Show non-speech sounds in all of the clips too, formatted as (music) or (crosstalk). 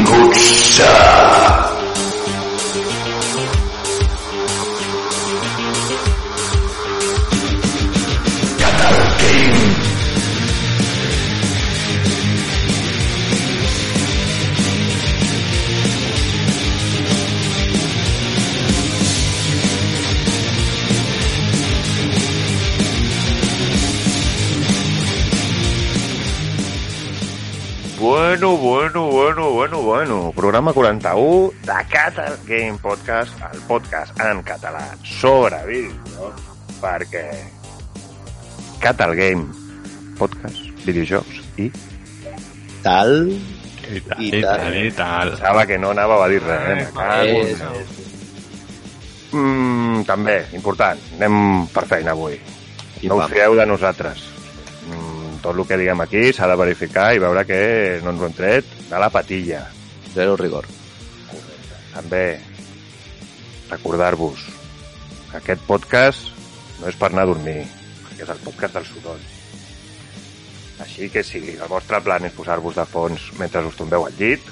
a... Catal Bueno, bueno, bueno, bueno, bueno. Programa 41 de Catal Game Podcast, el podcast en català sobre videojocs, perquè Catal Game Podcast, videojocs i Tal. I tal, I tal. i tal. pensava que no anava a dir res. Eh? Déu. Mm, també, important. Anem per feina avui. I no us fieu de nosaltres. Tot el que diguem aquí s'ha de verificar i veure que no ens ho hem tret de la patilla. Zero rigor. També recordar-vos que aquest podcast no és per anar a dormir, perquè és el podcast del soroll. Així que si el vostre plan és posar-vos de fons mentre us tombeu al llit,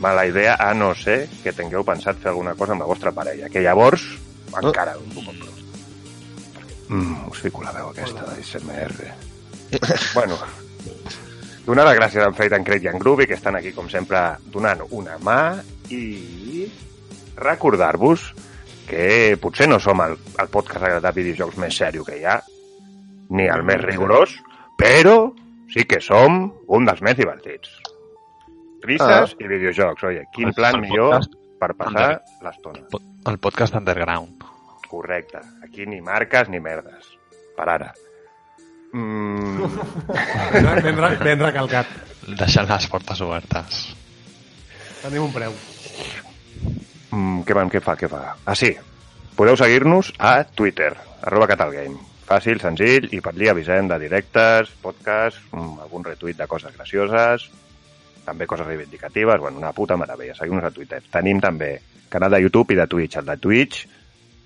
mala idea, a no ser que tingueu pensat fer alguna cosa amb la vostra parella, que llavors encara ho compro. Mm, us fico la veu aquesta d'ASMR. Bueno, donar les gràcies a en Fate, en Craig i en Groovy, que estan aquí, com sempre, donant una mà i recordar-vos que potser no som el, el podcast de videojocs més sèrio que hi ha, ni el més rigorós, però sí que som un dels més divertits. Risses i videojocs, oye, quin El- plan el millor per passar l'estona. El podcast underground. Correcte. Aquí ni marques ni merdes. Per ara. Mm, (laughs) Ben, ben recalcat. Deixant les portes obertes. Tenim un preu. mm, què van, què fa, què fa? Ah, sí. Podeu seguir-nos a Twitter, arroba catalgame. Fàcil, senzill, i per allí avisem de directes, podcasts, mm, algun retuit de coses gracioses, també coses reivindicatives, bueno, una puta meravella. Seguim-nos a Twitter. Tenim també canal de YouTube i de Twitch. El de Twitch,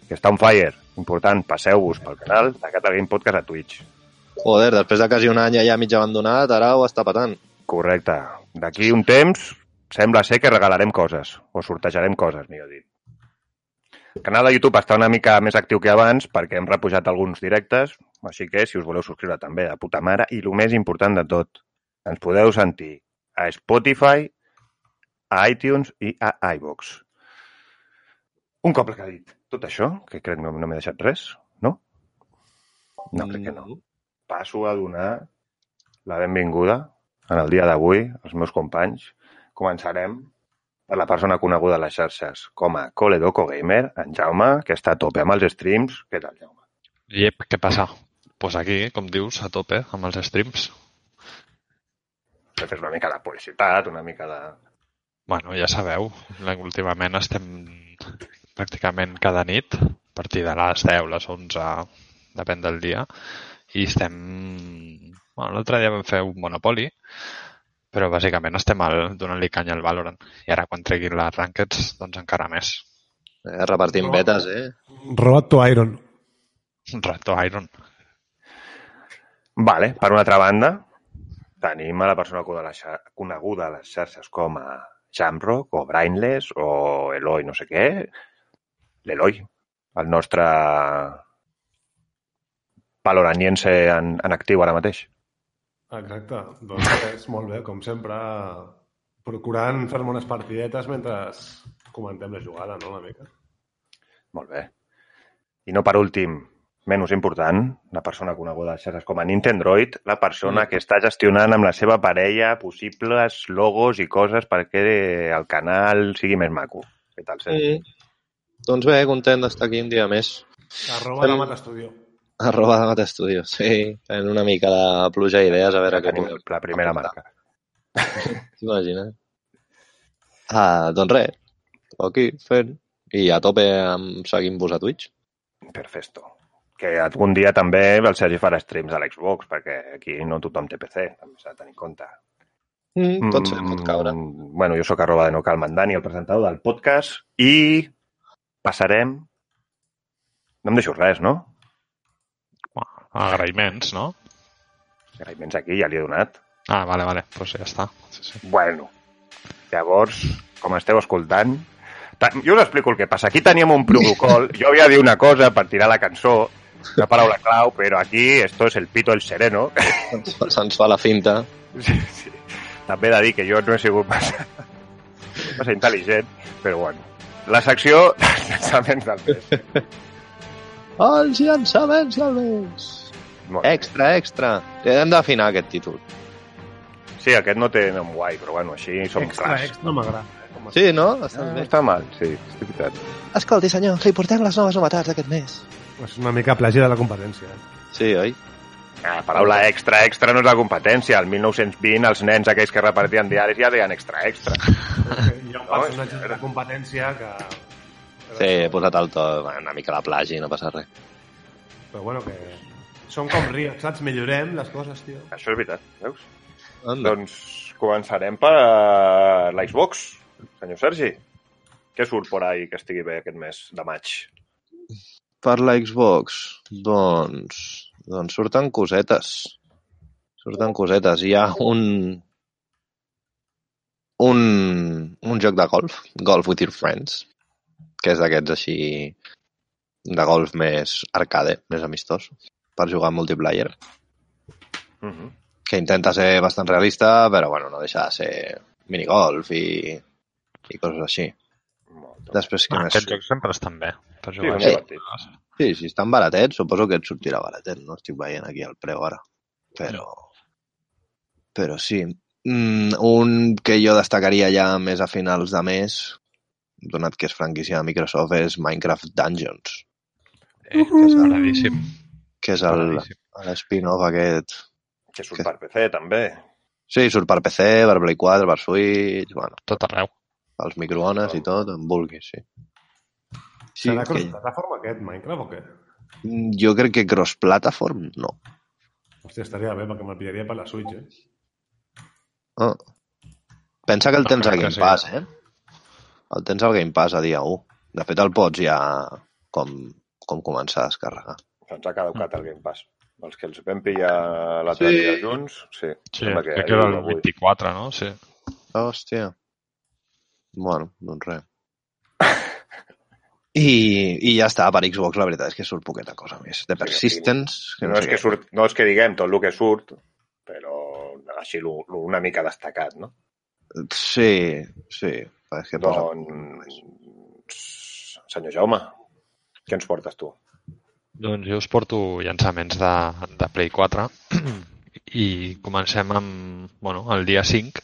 que està on fire. Important, passeu-vos pel canal de Catal Game Podcast a Twitch. Joder, després de quasi un any ja mig abandonat, ara ho està patant. Correcte. D'aquí un temps sembla ser que regalarem coses, o sortejarem coses, millor dit. El canal de YouTube està una mica més actiu que abans perquè hem repujat alguns directes, així que si us voleu subscriure també de puta mare, i el més important de tot, ens podeu sentir a Spotify, a iTunes i a iVox. Un cop que ha dit tot això, que crec que no, no m'he deixat res, no? No, crec que no passo a donar la benvinguda en el dia d'avui als meus companys. Començarem per la persona coneguda a les xarxes com a Coledoco Gamer, en Jaume, que està a tope amb els streams. Què tal, Jaume? Iep, què passa? Pues aquí, com dius, a tope, amb els streams. Fes una mica de publicitat, una mica de... Bueno, ja sabeu, últimament estem pràcticament cada nit, a partir de les 10, les 11, depèn del dia, i estem... Bueno, l'altre dia vam fer un Monopoly, però bàsicament estem al, donant-li canya al Valorant. I ara quan treguin les rankeds, doncs encara més. Eh, repartint betes, eh? Road to Iron. Rato Iron. Vale, per una altra banda, tenim a la persona coneguda a les xarxes com a Jamrock o Brainless o Eloi no sé què. L'Eloi, el nostre valoraniense en, en actiu ara mateix. Exacte. Doncs (laughs) és molt bé, com sempre, procurant fer-me unes partidetes mentre comentem la jugada, no?, una mica. Molt bé. I no per últim, menys important, la persona coneguda a xarxes com a Nintendroid, la persona que està gestionant amb la seva parella possibles logos i coses perquè el canal sigui més maco. Què tal, Sergi? Mm. Doncs bé, content d'estar aquí un dia més. Arroba Fem- la Mata Estudio. (laughs) Arroba de Mata Estudio, sí. Fent una mica de pluja d'idees, a veure què Tenim podem la primera marca. (laughs) (laughs) T'imagines? Ah, doncs res, aquí fent. I a tope amb seguint-vos a Twitch. Perfecto. Que algun dia també el Sergi farà streams a l'Xbox, perquè aquí no tothom té PC, també s'ha de tenir en compte. Mm, pot ser, pot caure. Mm, Bueno, jo sóc arroba de no cal Mandani, el presentador del podcast, i passarem... No em deixo res, no? Agraïments, no? Agraïments aquí, ja li he donat. Ah, vale, vale. Doncs pues ja està. Sí, sí. Bueno, llavors, com esteu escoltant, ta- jo us explico el que passa. Aquí teníem un protocol, jo havia de dir una cosa per tirar la cançó, una paraula clau, però aquí esto es el pito el sereno. Se'ns fa- Se'ns fa la finta. (laughs) Sí, sí. També he de dir que jo no he sigut massa, massa intel·ligent, però bueno. La secció dels (laughs) llançaments del mes. Els llançaments del mes. Molt bé. Extra, extra. Hem d'afinar aquest títol. Sí, aquest no té nom guai, però bueno, així som Extra, clars. extra, no m'agrada. Sí, no? Està No bé. està mal, sí, és veritat. Escolti, senyor, li portem les noves novetats d'aquest mes. És una mica plagi de la competència. eh? Sí, oi? La paraula extra, extra no és la competència. El 1920 els nens aquells que repartien diaris ja deien extra, extra. (laughs) Hi ha un personatge de la competència que... Sí, he posat el to, una mica la plagi, no passa res. Però bueno, que són com rics, saps? Millorem les coses, tio. Això és veritat, veus? Anda. Doncs començarem per eh, l'Xbox, senyor Sergi. Què surt por ahí que estigui bé aquest mes de maig? Per la Xbox, doncs... Doncs surten cosetes. Surten cosetes. Hi ha un... Un, un joc de golf, Golf with your friends, que és d'aquests així de golf més arcade, més amistós, per jugar en multiplayer, Uh -huh. que intenta ser bastant realista, però bueno, no deixa de ser minigolf i, i coses així. Molt. Després, què Ah, més? aquests jocs sempre estan bé. Per Sí, jugar sí. divertits. Sí, si estan baratets, suposo que et sortirà baratet. No estic veient aquí el preu ara. Però... Però sí. Mm, un que jo destacaria ja més a finals de mes, donat que és franquícia de Microsoft, és Minecraft Dungeons, Eh, que és agradíssim. Que és l'spin-off aquest. Que surt per PC, també. Sí, surt per PC, per Play 4, per Switch, bueno, Tot arreu. pels microones i tot, en vulguis, sí. Sí, Serà que... cross-plataforma aquest, Minecraft, o què? Mm, Jo crec que cross-platform no. Hòstia, estaria bé, perquè me'l pillaria per la Switch, eh? Ah. Pensa que el tens a crec que Game sí. Pass, eh? El tens al Game Pass a dia 1. De fet, el pots ja com, com començar a descarregar. Ens ha caducat el Game Pass. Els que els vam pillar l'altre Sí. dia junts, sí. Sí, Sembla crec que era el avui. 24, no? Sí. Hòstia. Bueno, doncs res. (laughs) I, I ja està, per Xbox la veritat és que surt poqueta cosa més. Sí, Persistence, que No, no, és que surt, no és que diguem tot el que surt, però així lo, lo una mica destacat, no? Sí, sí. És que posa... Doncs, senyor Jaume, què ens portes tu? Doncs jo us porto llançaments de, de Play 4 (clears throat) i comencem amb, bueno, el dia 5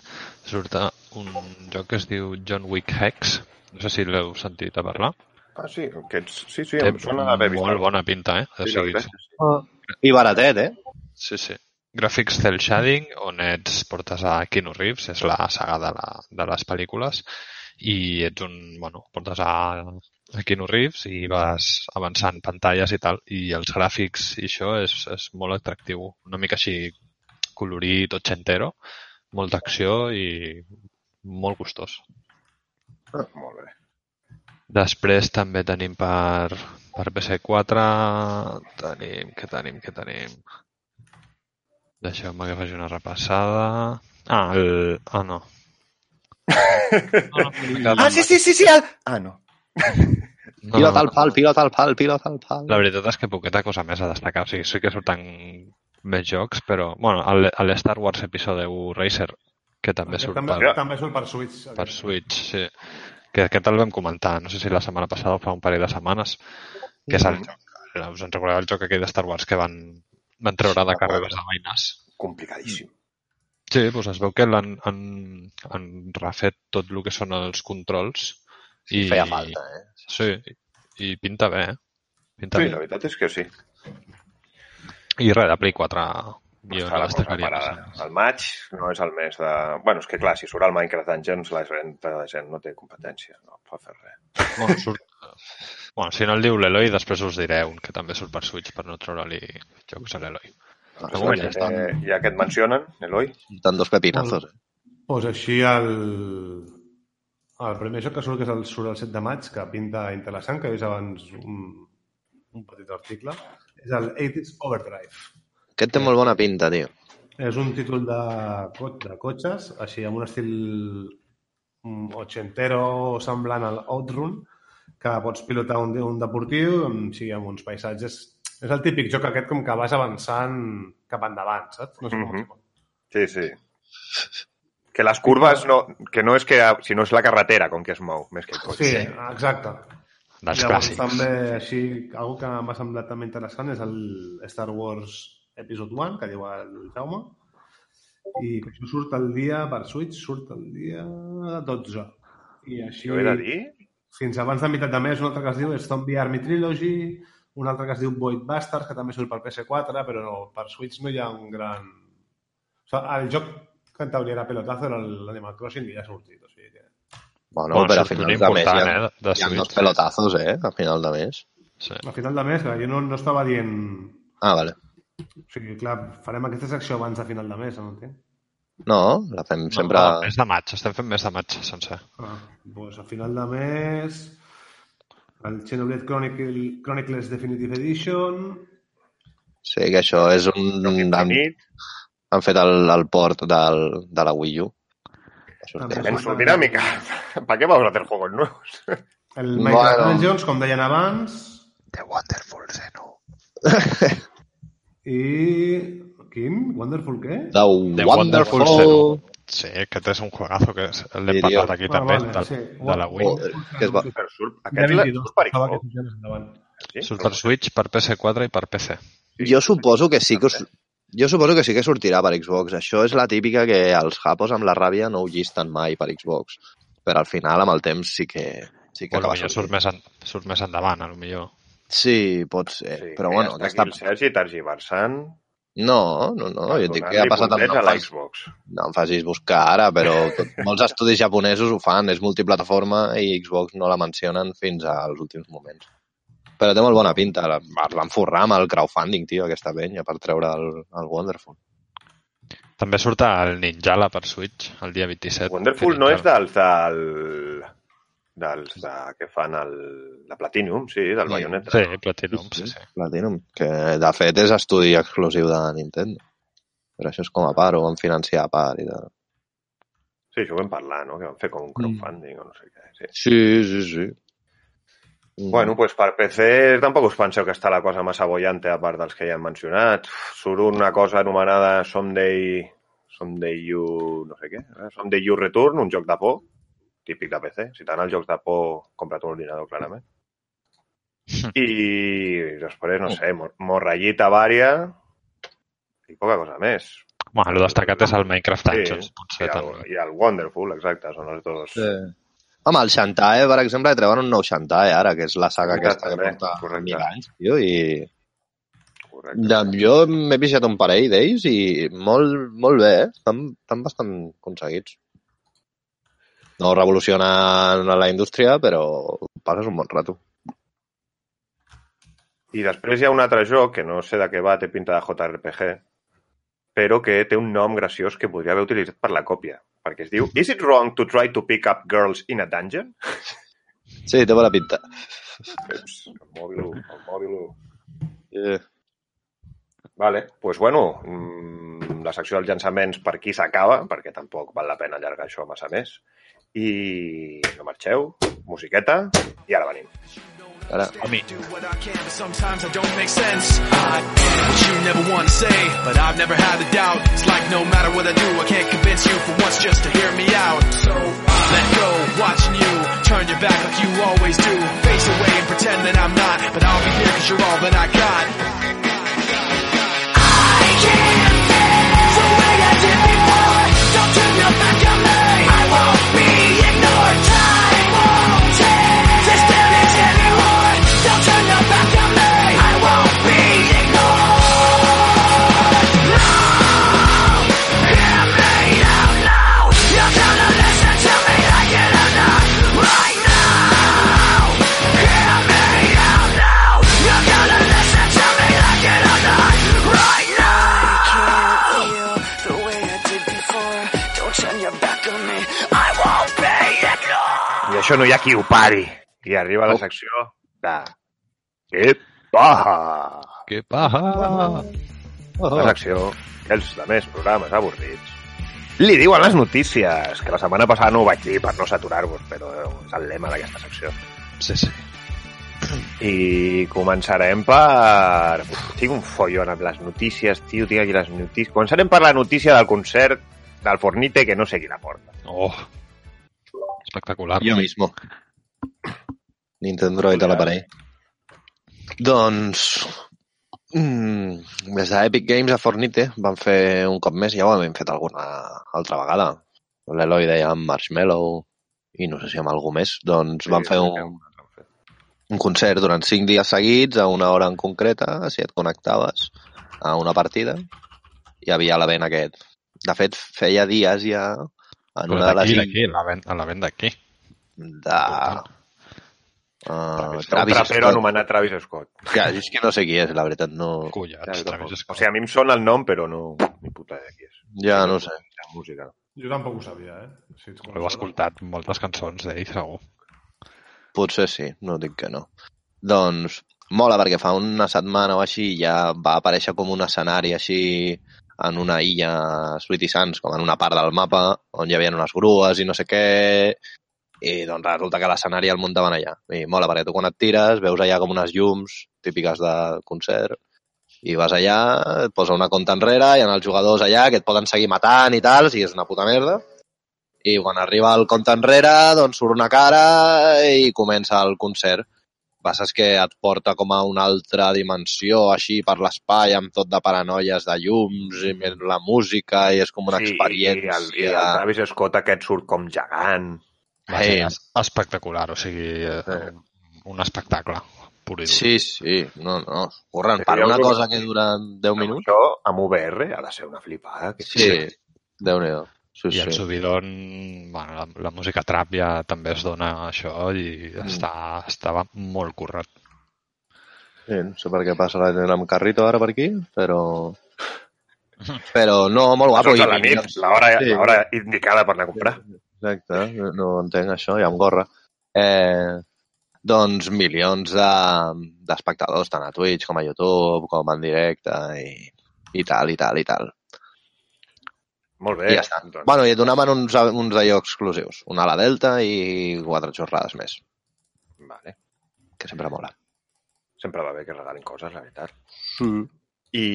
surt un joc que es diu John Wick Hex. No sé si l'heu sentit a parlar. Ah, sí, aquests, sí, sí, Té em sona d'haver vist. molt bona pinta, eh? O Sí, veritat, sí. I baratet, eh? Sí, sí. Graphics cel shading, on ets, portes a Keanu Reeves, és la saga de, la, de les pel·lícules, i ets un, bueno, portes a, a Keanu Reeves i vas avançant pantalles i tal, i els gràfics i això és, és molt atractiu. Una mica així colorit, ochentero, molta acció i molt gustós. Ah, molt bé. Després també tenim per, per PC4, tenim, què tenim, què tenim? Deixeu-me que faci una repassada. Ah, el... Ah, no. (laughs) no, no Ah, sí, sí, sí, sí! El... Ah, no. No, Pilota al pal, pilota al pal, pilota al pal. La veritat és que poqueta cosa més a destacar. O sigui, sí que surten més jocs, però... Bueno, el, el Star Wars episode 1 Racer, que també surt també, per, també surt per Switch. per Switch, sí. Que aquest el vam comentar, no sé si la setmana passada o fa un parell de setmanes, que és el joc, us en recordeu el joc aquell de Star Wars que van, van treure de carreres de veïnes? Complicadíssim. Sí, doncs es veu que l'han han, han refet tot el que són els controls. I, Feia falta, eh? Sí, i pinta bé, eh? Pinta Sí, bé. la veritat és que sí. I res, de Play 4 jo Està la cosa destacaria. parada. El maig no és el mes de... Bueno, és que clar, si surt el Minecraft Dungeons, la gent, la gent no té competència, no pot fer res. Bueno, surt... bueno, si no el diu l'Eloi, després us diré un que també surt per Switch per no treure-li jocs a l'Eloi. Ah, Però bueno, ja estan, ja que et mencionen, Eloi, estan dos pepinazos. Eh? Pues així el... El primer joc que surt, que és el, surt el 7 de maig, que pinta interessant, que he vist abans un, un petit article, és el 80's Overdrive. Aquest té molt bona pinta, tio. És un títol de, co- de cotxes, així amb un estil mm, ochentero semblant al Outrun, que pots pilotar un, un deportiu amb, sí, amb uns paisatges... És el típic joc aquest com que vas avançant cap endavant, saps? No sé com Mhm. explicar. sí, sí. Que les curves no, que no és que, sinó és la carretera com que es mou, més que el cotxe. Sí, exacte. Dels Llavors, clàssics. també, així, algo que m'ha semblat també interessant és el Star Wars Episode 1, que diu el Jaume, i que això surt el dia, per Switch, surt el dia 12. I així, Jo he de dir fins abans de meitat de mes, un altre que es diu Zombie Army Trilogy, un altre que es diu Void Bastards, que també surt per PS4, però no, per Switch no hi ha un gran... O sigui, el joc en teoria era pelotazo era l'Animal Crossing i ja ha sortit. O sigui que... Bueno, Bueno, però a un finals de mes hi ha, eh, de hi ha dos pelotazos, eh? A final de mes. Sí. A final de mes, clar, jo no, no estava dient... Ah, vale. O sigui, clar, farem aquesta secció abans de final de mes, no entenc? No, la fem sempre... No, mes de maig, estem fent mes de maig sencer. Ah, doncs a final de mes... El Xenoblade Chronicle, Chronicles Definitive Edition... Sí, que això és un... Han, infinit, han fet el, el port del, de la Wii U. És en su dinámica. ¿Para qué vamos a hacer juegos nuevos? El Minecraft Bueno. Dungeons, com deien abans, The Wonderful Zeno. i... Quin? Wonderful què? The, The Wonderful, Wonderful Zeno. Sí, aquest és un juegazo que és- l'hem Diria. parlat aquí Ah, també, vale, del, sí. de la Wii. Joder, que es va... Però surt, De aquest la, 22, surt per que Xbox. Sí? Surt per Switch, per PS4 i per PC. Jo suposo que sí que us... Jo suposo que sí que sortirà per Xbox. Això és la típica que els japos amb la ràbia no ho llisten mai per Xbox. Però al final, amb el temps, sí que, sí que O potser surt més, en, surt més endavant, a lo millor. Sí, pot ser. Sí, però bueno, ja està aquesta... aquí el Sergi tergiversant no, no, no. Jo et dic que ha passat amb... No, facis, l'Xbox. no em facis buscar ara, però tot, (laughs) molts estudis japonesos ho fan. És multiplataforma i Xbox no la mencionen fins als últims moments. Però té molt bona pinta. Es van forrar amb el crowdfunding, tio, aquesta penya, per treure el, el Wonderful. També surt el Ninjala per Switch el dia 27. Wonderful no és dels del, dels de, que fan el, la Platinum, sí, del Sí. Bayonetta. Sí, Platinum, sí, sí. Platinum, que de fet és estudi exclusiu de Nintendo. Però això és com a part, ho van financiar a part i tal. Sí, això ho vam parlar, no? Que van fer com un crowdfunding o no sé què. Sí. Sí, sí, sí. Mm. Bueno, pues per PC tampoc us penseu que està la cosa massa bollante a part dels que ja hem mencionat. Surt una cosa anomenada Someday, Someday You... no sé què. Eh? Someday You Return, un joc de por, típic de PC. Si t'agraden els jocs de por, compra't un ordinador, clarament. (laughs) I després, no sé, mor- morrallita vària i poca cosa més. Bueno, el destacat és el Minecraft Sí, Dungeons, i potser el, també. i el Wonderful, exacte, són els dos. Sí. Home, el Shantae, per exemple, treuen un nou Shantae ara, que és la saga Correcte, aquesta que també, porta correcte. mil anys, tio, i Correcte. ja, jo m'he viciat un parell d'ells i molt, molt bé, eh? Estan, estan bastant aconseguits. No revolucionen la indústria, però passes un bon rato. I després hi ha un altre joc, que no sé de què va, té pinta de JRPG, però que té un nom graciós que podria haver utilitzat per la còpia, perquè es diu Is it wrong to try to pick up girls in a dungeon? Sí, té bona pinta. Ups, el mòbil, el mòbil... Eh, Vale, pues bueno, mm, la secció dels llançaments per aquí s'acaba, perquè tampoc val la pena allargar això massa més. I no marxeu, musiqueta, i ara venim. Ara, A mi. do what I can, but sometimes I don't make sense. I what you never want to say, but I've never had a doubt. It's like no matter what I do, I can't convince you for once just to hear me out. So I let go, watching you turn your back like you always do. Face away and pretend that I'm not, but I'll be here cause you're all that I got. Això no hi ha qui ho pari. I arriba la Oh. secció de... Què paja? Que paja! La secció que els de més programes avorrits li diuen les notícies, que la setmana passada no ho vaig dir per no saturar-vos, però és el lema d'aquesta secció. Sí, sí. I començarem per... Uf, tinc un follon amb les notícies, tio, tinc aquí les notícies. Començarem per la notícia del concert del Fornite, que no sé qui la porta. Oh! Espectacular. Jo mismo. Nintendo Droid a l'aparell. Doncs... Mm, des d'Epic Games a Fornite van fer un cop més, ja ho hem fet alguna altra vegada. L'Eloi deia amb Marshmallow i no sé si amb algú més. Doncs van fer un, un concert durant cinc dies seguits a una hora en concreta, si et connectaves a una partida. Hi havia l'event aquest. De fet, feia dies ja en Però una de les d'aquí, d'aquí, la ven- a la venda d'aquí. de... Uh, un Travis trapero Scott. anomenat Travis Scott. Ja, és que no sé qui és, la veritat, no... Collons, Travis O Scott. sigui, a mi em sona el nom, però no... Ni puta idea qui és. Ja, no ho sé. La música. Jo tampoc ho sabia, eh? Si ets Heu escoltat moltes cançons d'ell, segur. Potser sí, no dic que no. Doncs mola, perquè fa una setmana o així ja va aparèixer com un escenari així en una illa Sweet i Sans, com en una part del mapa, on hi havia unes grues i no sé què, i doncs resulta que l'escenari el muntaven allà. I mola, perquè tu quan et tires veus allà com unes llums típiques de concert, i vas allà, et posa una compta enrere, hi ha els jugadors allà que et poden seguir matant i tal, si és una puta merda, i quan arriba el compte enrere, doncs surt una cara i comença el concert. Passa és que et porta com a una altra dimensió, així per l'espai, amb tot de paranoies de llums, i la música, i és com una Sí, experiència. I el, i el Travis Scott aquest surt com gegant. Va ser Eh. es- espectacular, o sigui, eh, un espectacle pur i dur. Sí, sí, no, no, corren. Sí, Per una cosa que dura 10 minuts, Això, amb VR, ha de ser una flipada. Que sí, déu nhi Sí, I el sí. subidon, bueno, la, la música trap ja també es dona això i Mm. està, estava molt currat. sí. No sé per què passa la gent amb carrito ara per aquí, però... (laughs) Però no, molt guapo. I a la nit, l'hora Sí. indicada per anar a comprar. Exacte, no, no entenc això, ja em gorra. Eh, doncs milions de- d'espectadors, tant a Twitch com a YouTube, com en directe i, i tal, i tal, i tal. Molt bé. I ja està. Doncs, Bueno, i et donaven uns, uns d'allò exclusius. Una a la Delta i quatre xorrades més, vale. que sempre mola. Sempre va bé que regalin coses, la veritat. I,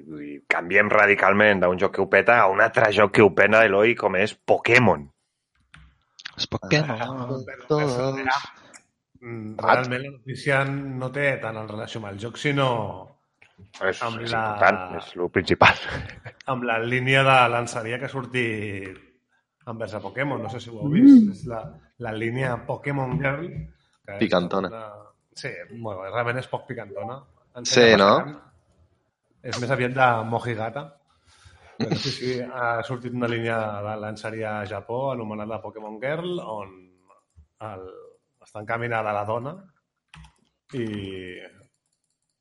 i canviem radicalment d'un joc que ho peta a un altre joc que ho pena, Eloi, com és Pokémon. És Pokémon. Mm, Realment la notícia no té tant en relació amb el joc, sinó És, Amb és la- important, és el principal. amb la línia de lançaria que ha sortit envers a Pokémon. No sé si ho heu vist. És la, la línia Pokémon Girl. Que és Picantona. Una... Sí, bueno, realment és poc picantona. Sí, Ensenya no? És més aviat de Mojigata. Però sí, sí, ha sortit una línia de lançaria a Japó anomenada Pokémon Girl, on el, està encaminada a la dona i,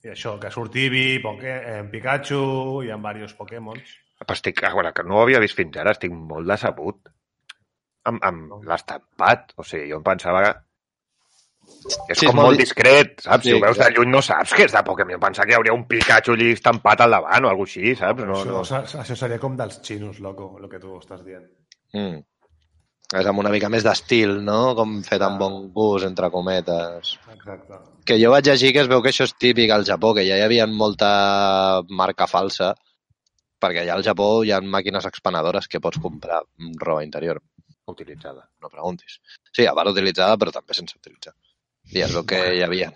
i això, que surt Eevee, Poké, eh, Pikachu, hi ha diversos Pokémons. Però estic, a veure, que no ho havia vist fins ara, estic molt decebut amb, amb l'estampat. O sigui, jo em pensava que és Sí, és com molt molt di- discret, saps? Sí, si ho veus de lluny no saps que és de Pokémon. Jo pensava que hi hauria un Pikachu allí estampat al davant o alguna així, saps? No, això, no. això, això seria com dels xinos, loco, el que tu estàs dient. Mm. És amb una mica més d'estil, no? Com fet amb bon gust, entre cometes. Exacte. Que jo vaig llegir que es veu que això és típic al Japó, que ja hi havia molta marca falsa, perquè allà al Japó hi ha màquines expenedores que pots comprar roba interior, Utilitzada. no preguntis. Sí, a part utilitzada, però també sense utilitzar. I és el que hi havia.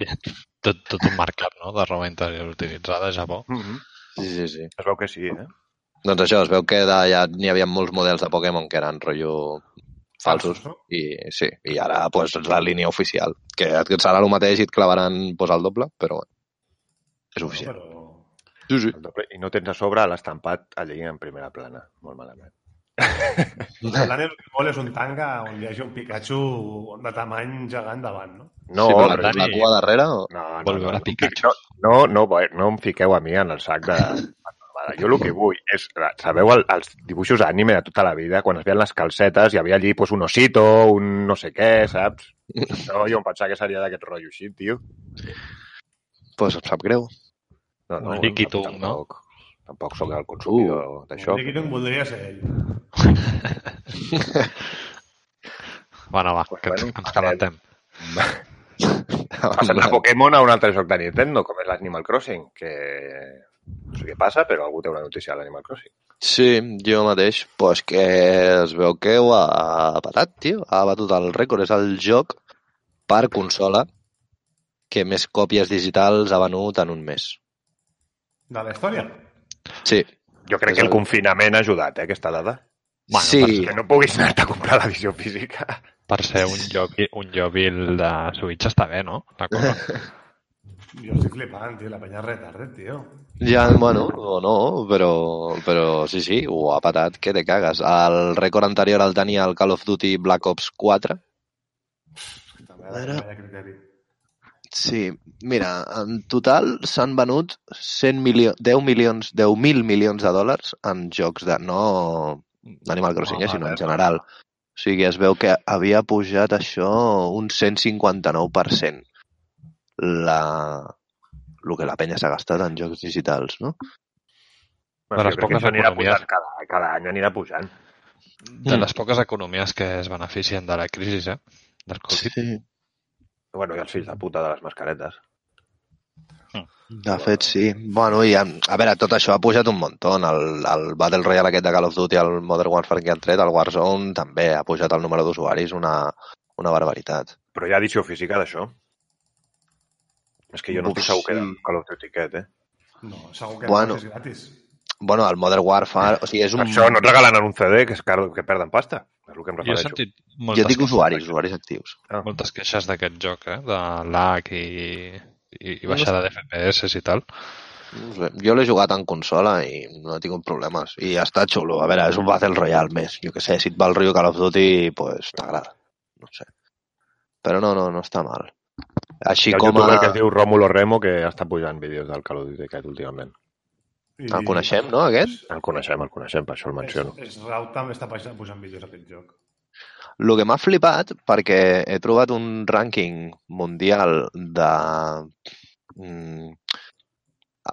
Tot, tot un mercat, no?, de roba interior utilitzada a Japó. Mm -hmm. Sí, sí, sí. Es veu que sí, eh? Doncs això, es veu que d'allà n'hi havia molts models de Pokémon que eren rotllo falsos. No? I sí, i ara pues, la línia oficial. Que et serà el mateix i et clavaran pues, el doble, però bueno, és oficial. Però... Sí, sí. Doble. I no tens a sobre l'estampat allí en primera plana. Molt malament. (laughs) L'Anel Ball és un tanga on hi hagi un Pikachu de tamany gegant davant, no? No, sí, però- la cua darrere... O... no, no, no, no, Pikachu. no, no, no, no em fiqueu a mi en el sac de... (laughs) pavada. Jo el que vull és... Sabeu el, els dibuixos anime de tota la vida? Quan es veien les calcetes hi havia allí pues, un osito, un no sé què, saps? No, jo em pensava que seria d'aquest rotllo així, tio. Pues em sap greu. No, no, Un liquitum, tampoc, tampoc sóc el consumidor d'això. Un Liquidum voldria ser ell. (laughs) Bueno, va, Pues que ens, bueno, ens calentem. (laughs) Passem de Pokémon a un altre joc de Nintendo, com és l'Animal Crossing, que no sé què passa, però algú té una notícia a l'Animal Crossing. Sí, jo mateix. Pues que es veu que ho ha patat, tio. Ha batut el rècord. És el joc per consola que més còpies digitals ha venut en un mes. De la història? Sí. Jo crec És que el el- confinament ha ajudat, eh, aquesta dada. Bueno, sí, Que no puguis anar a comprar l'edició física. Per ser un joc, un jòbil de Switch està bé, no? La (laughs) cosa. Jo estic flipant, tio. La penya és retardet, tio. ja, bueno, o no, però, però sí, sí, ho ha patat, que te cagues. El rècord anterior el tenia el Call of Duty Black Ops 4. També de criteri. Sí, mira, en total s'han venut 100 milió 10 milions, 10.000 milions de dòlars en jocs de... no d'Animal Crossing, eh, sinó en general. O sigui, es veu que havia pujat això un 159% la, el que la penya s'ha gastat en jocs digitals, no? De les poques economies. pujant cada, cada any anirà pujant. De les poques economies que es beneficien de la crisi, eh? Del Covid. Sí. Bueno, i els fills de puta de les mascaretes. De fet, sí. Bueno, i a, a veure, tot això ha pujat un muntó. El, el Battle Royale aquest de Call of Duty, el Modern Warfare que han tret, el Warzone, també ha pujat el número d'usuaris una, una barbaritat. Però hi ha edició física d'això. És que jo no Uf, estic segur que sí. era Call of Duty aquest, eh? No, segur que Bueno. no, que és gratis. Bueno, el Modern Warfare... O sigui, és un... això no et regalen en un CD que, és car que perden pasta. És el que em Jo he refereixo. sentit Jo moltes, dic queixes usuaris, usuaris actius. moltes queixes d'aquest joc, eh? De lag i, i, i baixada de FPS i tal. No sé, jo l'he jugat en consola i no he tingut problemes. I està xulo. A veure, és un Battle Royale més. Jo que sé, si et va el rotllo Call of Duty, pues t'agrada. No sé. Però no, no, no està mal. Així Hi ha com youtuber a... que es diu Rómulo Remo que està pujant vídeos del Call of Duty aquest últimament. I... El coneixem, no, aquest? El coneixem, el coneixem, per això el menciono. És, és Raut també està pujant, vídeos a aquest joc. El que m'ha flipat, perquè he trobat un rànquing mundial de mm,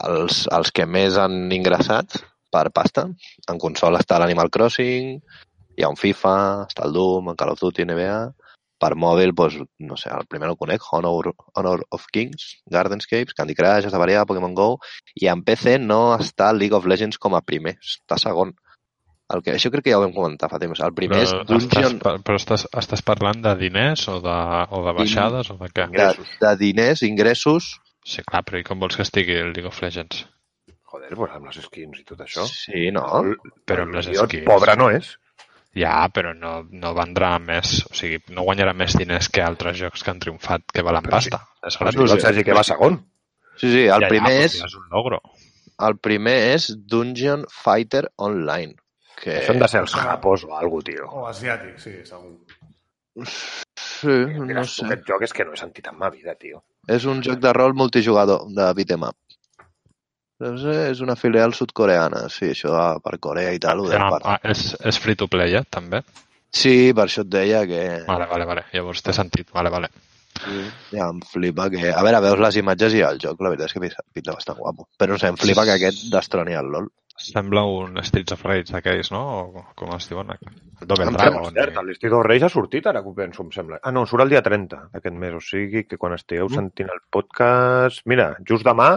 els, els que més han ingressat per pasta. En consola està l'Animal Crossing, hi ha un FIFA, està el Doom, el Call of Duty, NBA. Per mòbil, doncs, no sé, el primer el conec, Honor, Honor of Kings, Gardenscapes, Candy Crush, està variat, Pokémon GO, i en PC no està League of Legends com a primer, està segon. El que, això crec que ja ho vam comentar fa temps. El primer és estàs, Dungeon... pa- però estàs, estàs parlant de diners o de, o de baixades o de què? de, Ingressos. de diners, ingressos... Sí, clar, però i com vols que estigui el League of Legends? Joder, pues amb les skins i tot això. Sí, no? Però amb les skins. Pobre no és. Ja, però no, no vendrà més, o sigui, no guanyarà més diners que altres jocs que han triomfat, que valen Però sí. pasta. És Però gratuït. si el Sergi que va segon. Sí, sí, el Ja, primer ja, és... però És un logro. El primer és Dungeon Fighter Online. Que... Això han de ser els japos o alguna tio. O asiàtic, sí, segur. Sí, no sé. Aquest joc és que no he sentit en ma vida, tio. És un joc de rol multijugador de beat'em up. Sé, és una filial sud-coreana. Sí, això va per Corea i tal. Ho Ah, per... ah, és, és free to play, eh, també? Sí, per això et deia que... Vale, vale, vale. Llavors té sentit. Vale, vale. Sí, ja em flipa que... A veure, veus les imatges i el joc, la veritat és que pinta- pinta bastant guapo. Però no sé, em flipa que aquest destroni el LOL. Sembla un Streets of Rage d'aquells, no? O com es diuen? Double Em Dragon. Cert, el Listit of Reis ha sortit ara que ho penso, em sembla. Ah, no, surt el dia 30 d'aquest mes, o sigui que quan estigueu sentint el podcast... Mira, just demà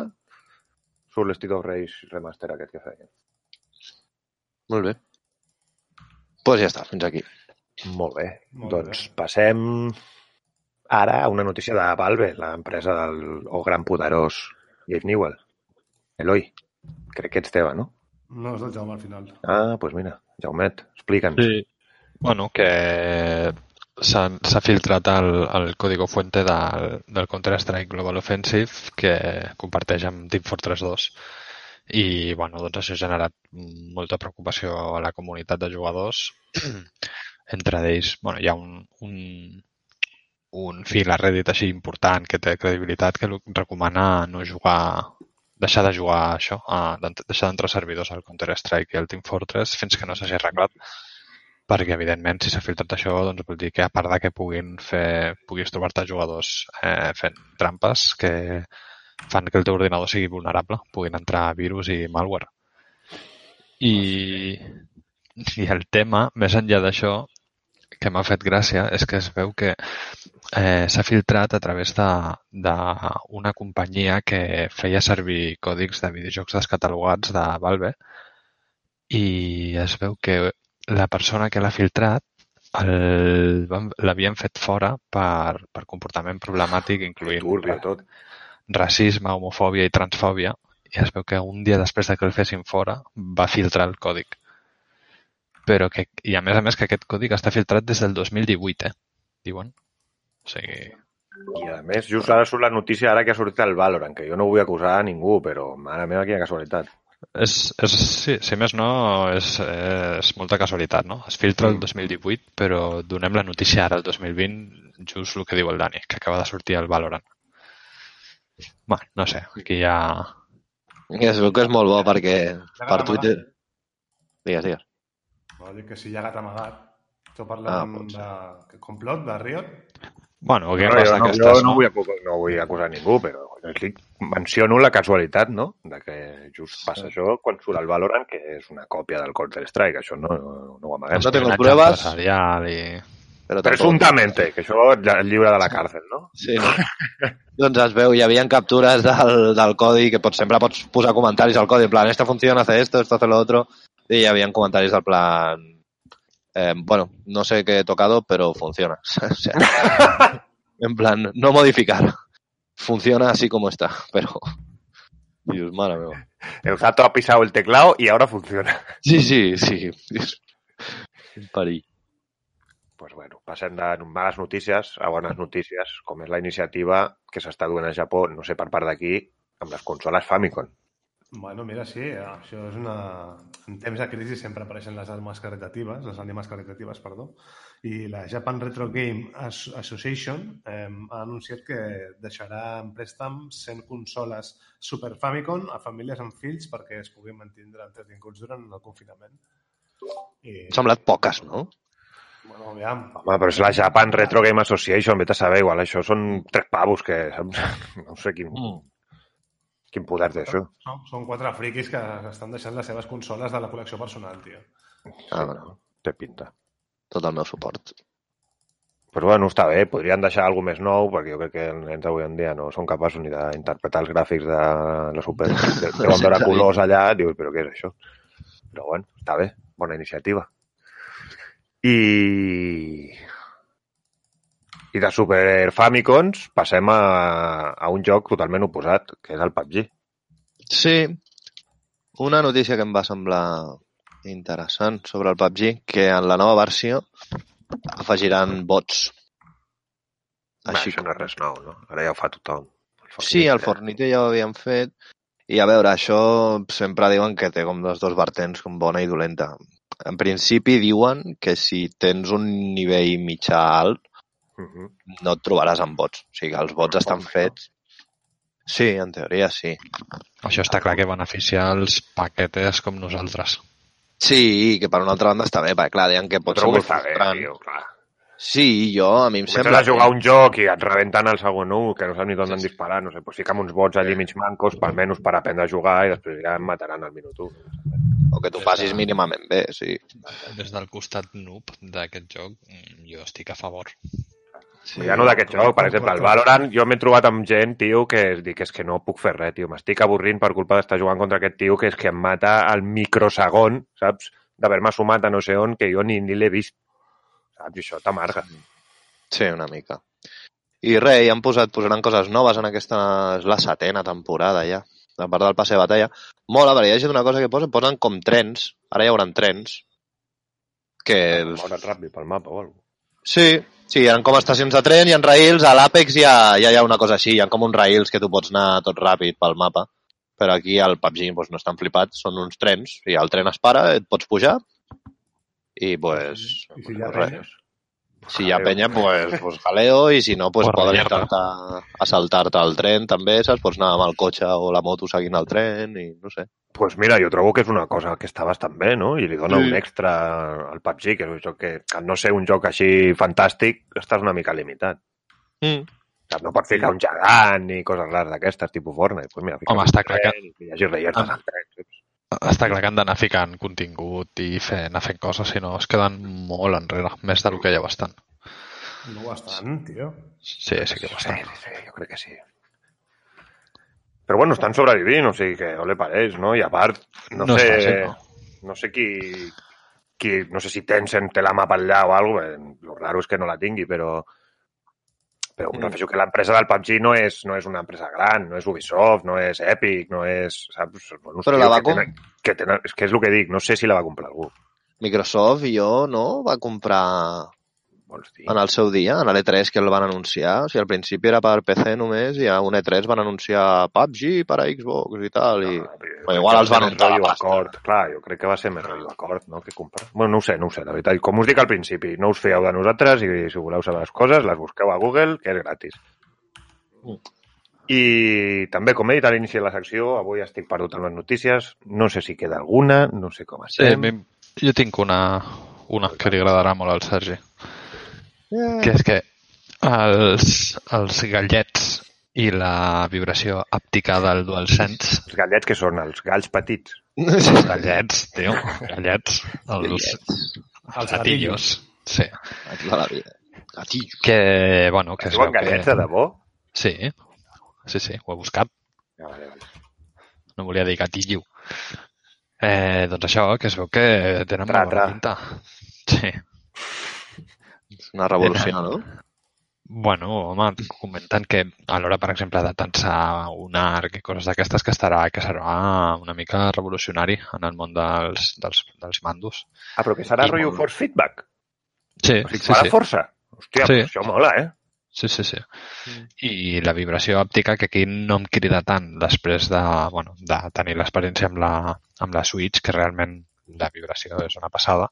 surt l'Estit of Reis remaster aquest que feien. Molt bé. Doncs pues ja està, fins aquí. Molt bé. Molt doncs bé. passem ara a una notícia de Valve, l'empresa del o gran poderós Gabe Newell. Eloi, crec que ets teva, no? No, és del Jaume al final. Ah, doncs pues mira, Jaumet, explica'ns. Sí. Bueno, que s'ha filtrat el, el código fuente del, del Counter-Strike Global Offensive que comparteix amb Team Fortress 2 i bueno, doncs això ha generat molta preocupació a la comunitat de jugadors. (clears throat) Entre ells bueno, hi ha un, un, un fil a Reddit així important que té credibilitat que recomana no jugar deixar de jugar això, a, deixar d'entrar servidors al Counter-Strike i al Team Fortress fins que no s'hagi arreglat perquè evidentment si s'ha filtrat això doncs vol dir que a part de que puguin fer, puguis trobar-te jugadors eh, fent trampes que fan que el teu ordinador sigui vulnerable, puguin entrar virus i malware. I, i el tema, més enllà d'això, que m'ha fet gràcia és que es veu que eh, s'ha filtrat a través d'una companyia que feia servir còdics de videojocs descatalogats de Valve i es veu que la persona que l'ha filtrat l'havien fet fora per, per comportament problemàtic, incloent Turbio, tot. racisme, homofòbia i transfòbia, i es veu que un dia després de que el fessin fora va filtrar el còdic. Però que, I a més a més que aquest còdic està filtrat des del 2018, eh? Diuen. O sigui, I a més, just ara surt la notícia ara que ha sortit el Valorant, que jo no vull acusar a ningú, però mare meva, quina casualitat. És, és, sí, si més no, és, és molta casualitat, no? Es filtra el 2018, però donem la notícia ara, el 2020, just el que diu el Dani, que acaba de sortir el Valorant. Bueno, no sé, aquí ja... Es veu que és molt bo perquè per amagat. Twitter... Digues, digues. No, dic que si hi ha gat amagat. Esteu Ah, parlant pot de complot, de Riot? Bueno, Game No, jo, no, jo no, vull acusar, no vull acusar ningú, però estic, menciono la casualitat, no?, de que just passa això quan surt el Valorant, que és una còpia del Counter-Strike, això no, no, no ho amaguem. No tengo pruebes. empresarial I... Però tampoc... Presumptamente, que això el lliure de la càrcel, no? Sí, no? doncs es veu, hi havia captures del, del codi, que pots, sempre pots posar comentaris al codi, en plan, esto funciona, hace esto, esto hace lo otro, y hi havia comentaris del plan, eh, bueno, no sé qué he tocado, pero funciona. (laughs) O sea, en plan, no modificar. Funciona así como está, pero... Dios, meva. El gato ha pisado el teclado y ahora funciona. Sí, sí, sí. (laughs) Perill. pues bueno, passem de males notícies a bones notícies, com és la iniciativa que s'està duent a Japó, no sé per part d'aquí, amb les consoles Famicom. Bueno, mira, sí, això és una... En temps de crisi sempre apareixen les armes caritatives, les ànimes caritatives, perdó, i la Japan Retro Game As Association eh, ha anunciat que deixarà en préstec 100 consoles Super Famicom a famílies amb fills perquè es puguin mantindre entretinguts durant el confinament. I, Han semblat poques, no? bueno, aviam, Home, però és la Japan Retro Game Association, vete a saber, igual això són tres pavos que... (laughs) No sé quin, Mm. Quin poder té això. són, són quatre friquis que estan deixant les seves consoles de la col·lecció personal, tio. Ah, bueno, Té pinta. tot el meu suport. Però bueno, està bé, podrien deixar alguna més nou, perquè jo crec que els nens avui en dia no són capaços ni d'interpretar els gràfics de la Super... (laughs) De, de veure Sí. colors allà, dius, però què és això? Però bueno, està bé, bona iniciativa. I... I de Super Famicons passem a, a un joc totalment oposat, que és el PUBG. Sí, una notícia que em va semblar interessant sobre el PUBG, que en la nova versió afegiran bots. Així això no és res nou, no? Ara ja ho fa tothom. Sí, el Fortnite ja ho havien fet. I a veure, això sempre diuen que té com les dos vertents, com bona i dolenta. En principi diuen que si tens un nivell mitjà alt, Uh -huh. no et trobaràs amb bots. O sigui, els bots estan fets... Sí, en teoria sí. Això està clar que beneficia els paquetes com nosaltres. Sí, que per una altra banda està bé, perquè clar, deien que pot ser Trobo que molt està bé, frustrant. tio, clar. Sí, jo, a mi em Comences sembla... a jugar un joc i et rebenten el segon un, que no saps ni d'on han disparat, no sé, pues fica'm uns bots allí mig mancos, per almenys per aprendre a jugar i després ja em mataran al minut 1. O que tu passis mínimament bé, sí. Des del costat noob d'aquest joc, mm, jo estic a favor. Sí. Ja no d'aquest joc, per exemple, el Valorant, jo m'he trobat amb gent, tio, que es dic és que no puc fer res, tio. M'estic avorrint per culpa d'estar jugant contra aquest tio que és que em mata al microsegon, saps? D'haver-me sumat a no sé on, que jo ni, ni l'he vist. Saps? I això t'amarga. Sí, una mica. I res, i han posat, posaran coses noves en aquesta... És la setena temporada ja, a part del passe de batalla. Mola, perquè hi ha gent una cosa que posen, posen com trens, ara hi haurà trens, que... Moure't ràpid pel mapa o alguna Sí, sí, hi ha com estacions de tren, hi ha rails, a l'Àpex ja, ja hi ha una cosa així, hi ha com uns rails que tu pots anar tot ràpid pel mapa, però aquí al PUBG doncs, no estan flipats, són uns trens, i el tren es para, et pots pujar, i pues, I si hi ha res. Si hi ha penya, pues, pues jaleo, i si no, pues poden intentar assaltar-te al tren, també, saps? Pots anar amb el cotxe o la moto seguint el tren, i no sé. pues mira, jo trobo que és una cosa que està bastant bé, no? I li dona Sí. un extra al PUBG, que és un joc que, al no ser un joc així fantàstic, estàs una mica limitat. Mm. No pots ficar un gegant ni coses rares d'aquestes, tipus Fortnite. Pues mira, Home, està clar que- i Que hi hagi reiertes Ah. al tren. Està clar que han d'anar ficant contingut i fer, anar fent coses, si no es queden molt enrere, més del que ja ho estan. No bastant, tio. Sí, sí que ho Sí, estan. sí, sí, jo crec que sí. Però bueno, estan sobrevivint, o sigui que no li pareix, no? I a part, no, No sé, fàcil, no. no sé qui, qui, no sé si Tencent té la mapa allà o alguna cosa, lo raro és que no la tingui, però però Mm. refereixo que l'empresa del PUBG no és, no és una empresa gran, no és Ubisoft, no és Epic, no és... Saps? Bueno, Però la va que tenen, que tenen, és que és el que dic, no sé si la va comprar algú. Microsoft, jo, no? Va comprar? En el seu dia, en l'E3 que el van anunciar. O sigui, al principi era per PC només i a un E3 van anunciar PUBG per a Xbox i tal. I... No, jo Però igual els va van untar la pasta. acord. Clar, jo crec que va ser més rotllo acord, no?, que comprar. Bueno, no ho sé, no ho sé, la veritat. Com us dic al principi, no us fieu de nosaltres i si voleu saber les coses, les busqueu a Google, que és gratis. Mm. I també, com he dit a l'inici de la secció, avui estic perdut en les notícies. No sé si queda alguna, no sé com Sí, estem. mi- jo tinc una, una que li agradarà molt al Sergi, que és que els, els gallets i la vibració àptica del DualSense Els gallets que són els galls petits. els gallets, tio, gallets, els, els gatillos. Sí, De la vida. Gatillo. que, bueno, que es Diuen veu gallets que... de debò? Sí, sí, sí, ho he buscat. Ja, vale, vale. No volia dir gatillo. Eh, doncs això, que es veu que tenen Tra, molt bona pinta. Sí. Una revolució, no? Bueno, home, comenten que a l'hora, per exemple, de tensar un arc i coses d'aquestes que estarà que serà una mica revolucionari en el món dels, dels, dels mandos. Ah, però que serà rotllo molt. force feedback. Sí, O sigui, sí, sí. força. Hòstia, Sí. pues això mola, eh? Sí, sí, sí. I la vibració òptica, que aquí no em crida tant després de, bueno, de tenir l'experiència amb, la, amb la Switch, que realment la vibració és una passada,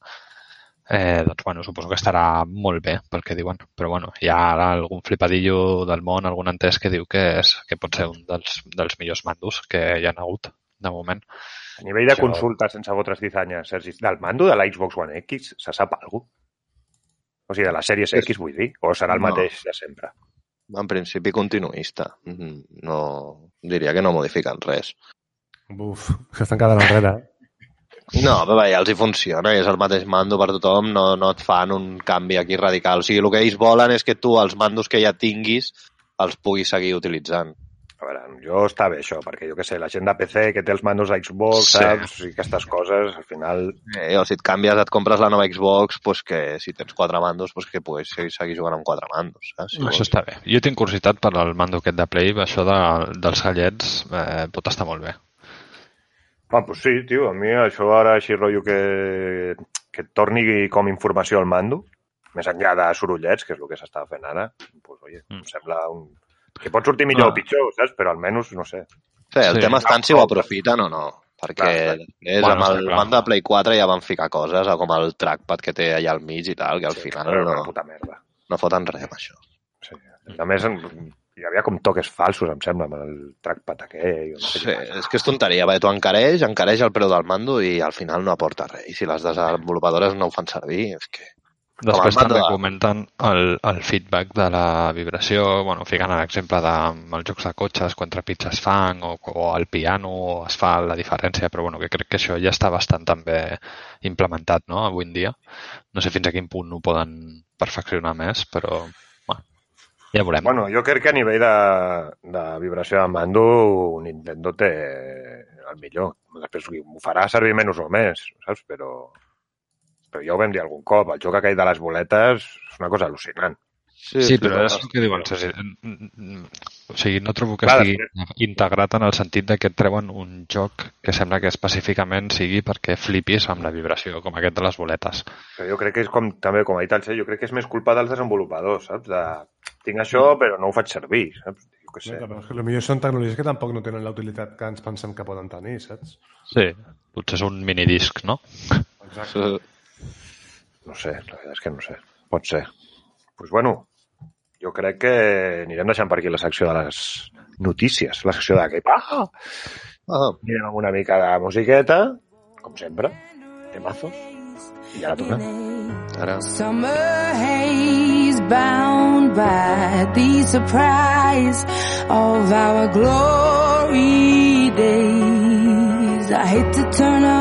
eh, doncs, bueno, suposo que estarà molt bé pel que diuen. Però, bueno, hi ha ara algun flipadillo del món, algun entès que diu que, és, que pot ser un dels, dels millors mandos que hi ha hagut de moment. A nivell de Això- consulta sense fotre cizanyes, Sergi, del mando de la Xbox One X se sap alguna cosa? O sigui, de la Series X, vull dir, o serà el No. mateix de sempre? En principi continuista. Mhm. No, diria que no modifiquen res. Buf, que estan quedant enrere. Eh? No, però ja els hi funciona, és el mateix mando per tothom, no, no et fan un canvi aquí radical. O sigui, el que ells volen és que tu els mandos que ja tinguis els puguis seguir utilitzant. A veure, jo està bé això, perquè jo que sé, la gent de PC que té els mandos a Xbox, Sí. saps? I aquestes coses, al final... Eh, o si et canvies, et compres la nova Xbox, pues que si tens quatre mandos, pues que puguis seguir, seguir jugant amb quatre mandos. Saps? Si Això vols. està bé. Jo tinc curiositat per al mando aquest de Play, això de, dels gallets eh, pot estar molt bé. Ah, pues sí, tio, a mi això ara així rotllo que, que et torni com informació al mando, més enllà de sorollets, que és el que s'està fent ara, pues, oye, Mm. em sembla un... que pot sortir millor Ah. o pitjor, saps? Però almenys, no sé. Sí, el Sí. tema està en si ho aprofiten o no. Perquè Clar, clar. després Bueno, amb el clar. mando de Play 4 ja van ficar coses, com el trackpad que té allà al mig i tal, que al final Era una no, puta merda. no foten res amb això. Sí. A més, en- hi havia com toques falsos, em sembla, amb el trackpad aquell. No sé Sí, és que és tonteria, perquè tu encareix, encareix el preu del mando i al final no aporta res. I si les desenvolupadores no ho fan servir, és que... Després també de- comenten el, el feedback de la vibració, bueno, ficant l'exemple dels jocs de cotxes, quan trepitges fang o, o el piano es fa la diferència, però bueno, que crec que això ja està bastant també implementat no? avui en dia. No sé fins a quin punt ho poden perfeccionar més, però ja veurem. Bueno, jo crec que a nivell de, de vibració de mando Nintendo té el millor. Després ho farà servir menys o més, saps? Però, però ja ho vam dir algun cop. El joc aquell de les boletes és una cosa al·lucinant. Sí, però és el que diuen. O sigui, no trobo que Clar, estigui integrat en el sentit de que et treuen un joc que sembla que específicament sigui perquè flipis amb la vibració, com aquest de les boletes. Però jo crec que és com, també, com ha dit el Xe, jo crec que és més culpa dels desenvolupadors, saps? De, tinc això, però no ho faig servir, saps? Jo què sé. Però és que potser són tecnologies que tampoc no tenen la utilitat que ens pensem que poden tenir, saps? Sí. Potser és un minidisc, no? Exacte. No sé, la veritat és que no sé. Pot ser. pues bueno, jo crec que anirem deixant per aquí la secció de les notícies, la secció de què paja. Ah, Anirem amb una mica de musiqueta, com sempre, temazos, i ara tornem. ara... Summer haze bound by the surprise of our glory days. I hate to turn up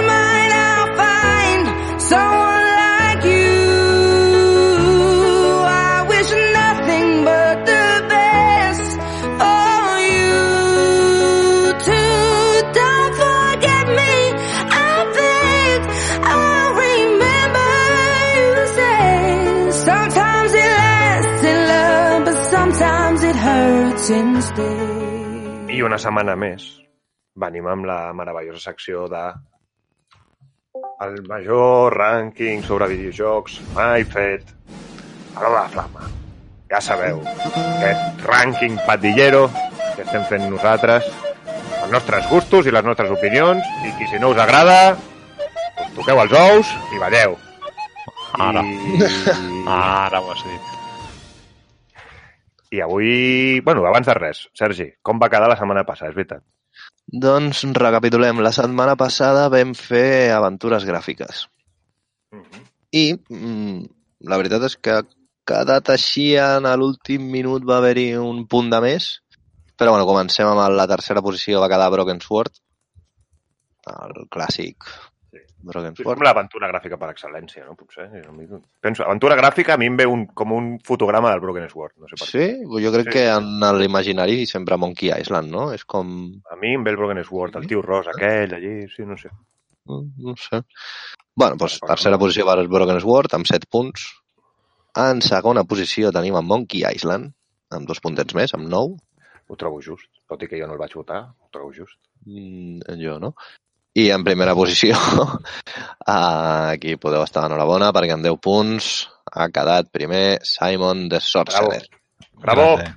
hurts instead. I una setmana més venim amb la meravellosa secció de el major rànquing sobre videojocs mai fet a l'hora de la flama. Ja sabeu, aquest rànquing patillero que estem fent nosaltres, els nostres gustos i les nostres opinions, i qui si no us agrada, us toqueu els ous i balleu. Ara. I... (laughs) Ara ho has dit. I avui, bueno, abans de res, Sergi, com va quedar la setmana passada, és veritat? Doncs recapitulem. La setmana passada vam fer aventures gràfiques. I mm, la veritat és que quedat així en l'últim minut va haver-hi un punt de més. Però bueno, comencem amb la tercera posició, va quedar Broken Sword. El clàssic Sí, Sword. com l'aventura gràfica per excel·lència, no? Potser. Penso, aventura gràfica a mi em ve un, com un fotograma del Broken Sword. No sé per Sí? Jo crec Sí. que en l'imaginari sempre Monkey Island, no? És com... què. A mi em ve el Broken Sword, el tio ros aquell, allí, sí, no sé. No sé. Bueno, doncs tercera no. posició per Broken Sword, amb 7 punts. En segona posició tenim en Monkey Island, amb dos puntets més, amb 9. Ho trobo just. Tot i que jo no el vaig votar, ho trobo just. Mm, jo no. I en primera posició, (laughs) aquí podeu estar enhorabona, perquè amb 10 punts ha quedat primer Simon the Sorcerer. Bravo! Grande.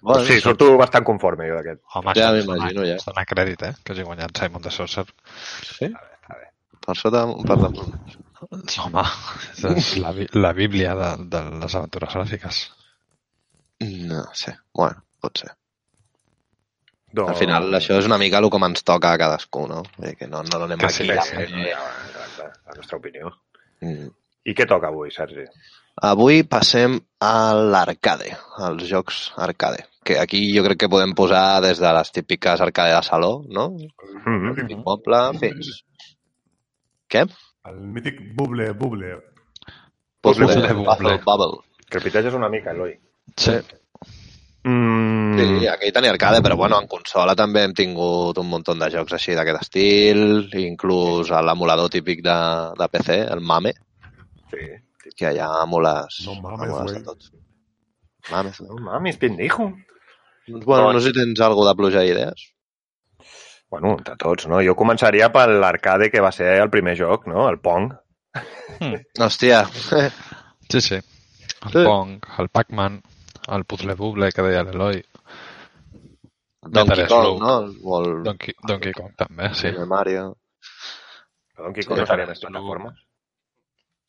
Bueno, sí, surto bastant conforme jo d'aquest. Home, Ja m'imagino, ja. dona- es dona crèdit, eh? Que hagi guanyat Simon de Sorcerer. sí? Per sota, per damunt. Home, és la, la bíblia de, de les aventures gràfiques. No sé, bueno, pot ser. Doncs... Al final, això és una mica el com ens toca a cadascú, no? Vull dir Que no, no donem Que aquí. sí, la- sí, la nostra opinió. Mm. I què toca avui, Sergi? Avui passem a l'arcade, als jocs arcade, que aquí jo crec que podem posar des de les típiques arcade de saló, no? Mm -hmm. Immoble, fins... Què? El mític buble, buble. Puzzle, Bubble, bubble. Bubble. Repeteixes una mica, Eloi. Sí. Mm, Sí, aquí tenia arcade, però bueno, en consola també hem tingut un munt de jocs així d'aquest estil, inclús a l'emulador típic de, de PC, el MAME, sí. que allà emules, No mames, emules de tots. Mames. No mames, pendejo. Doncs, bueno, no sé si tens alguna de pluja d'idees. Bueno, entre tots, no? Jo començaria per l'arcade que va ser el primer joc, no? El Pong. (laughs) Hòstia, Sí, sí. El Sí. Pong, el Pac-Man, el Puzzle Bubble que deia l'Eloi, Donkey Kong, no? O el Donkey, Donkey Kong també, sí. el Mario. El Donkey Kong no seria més plataformes.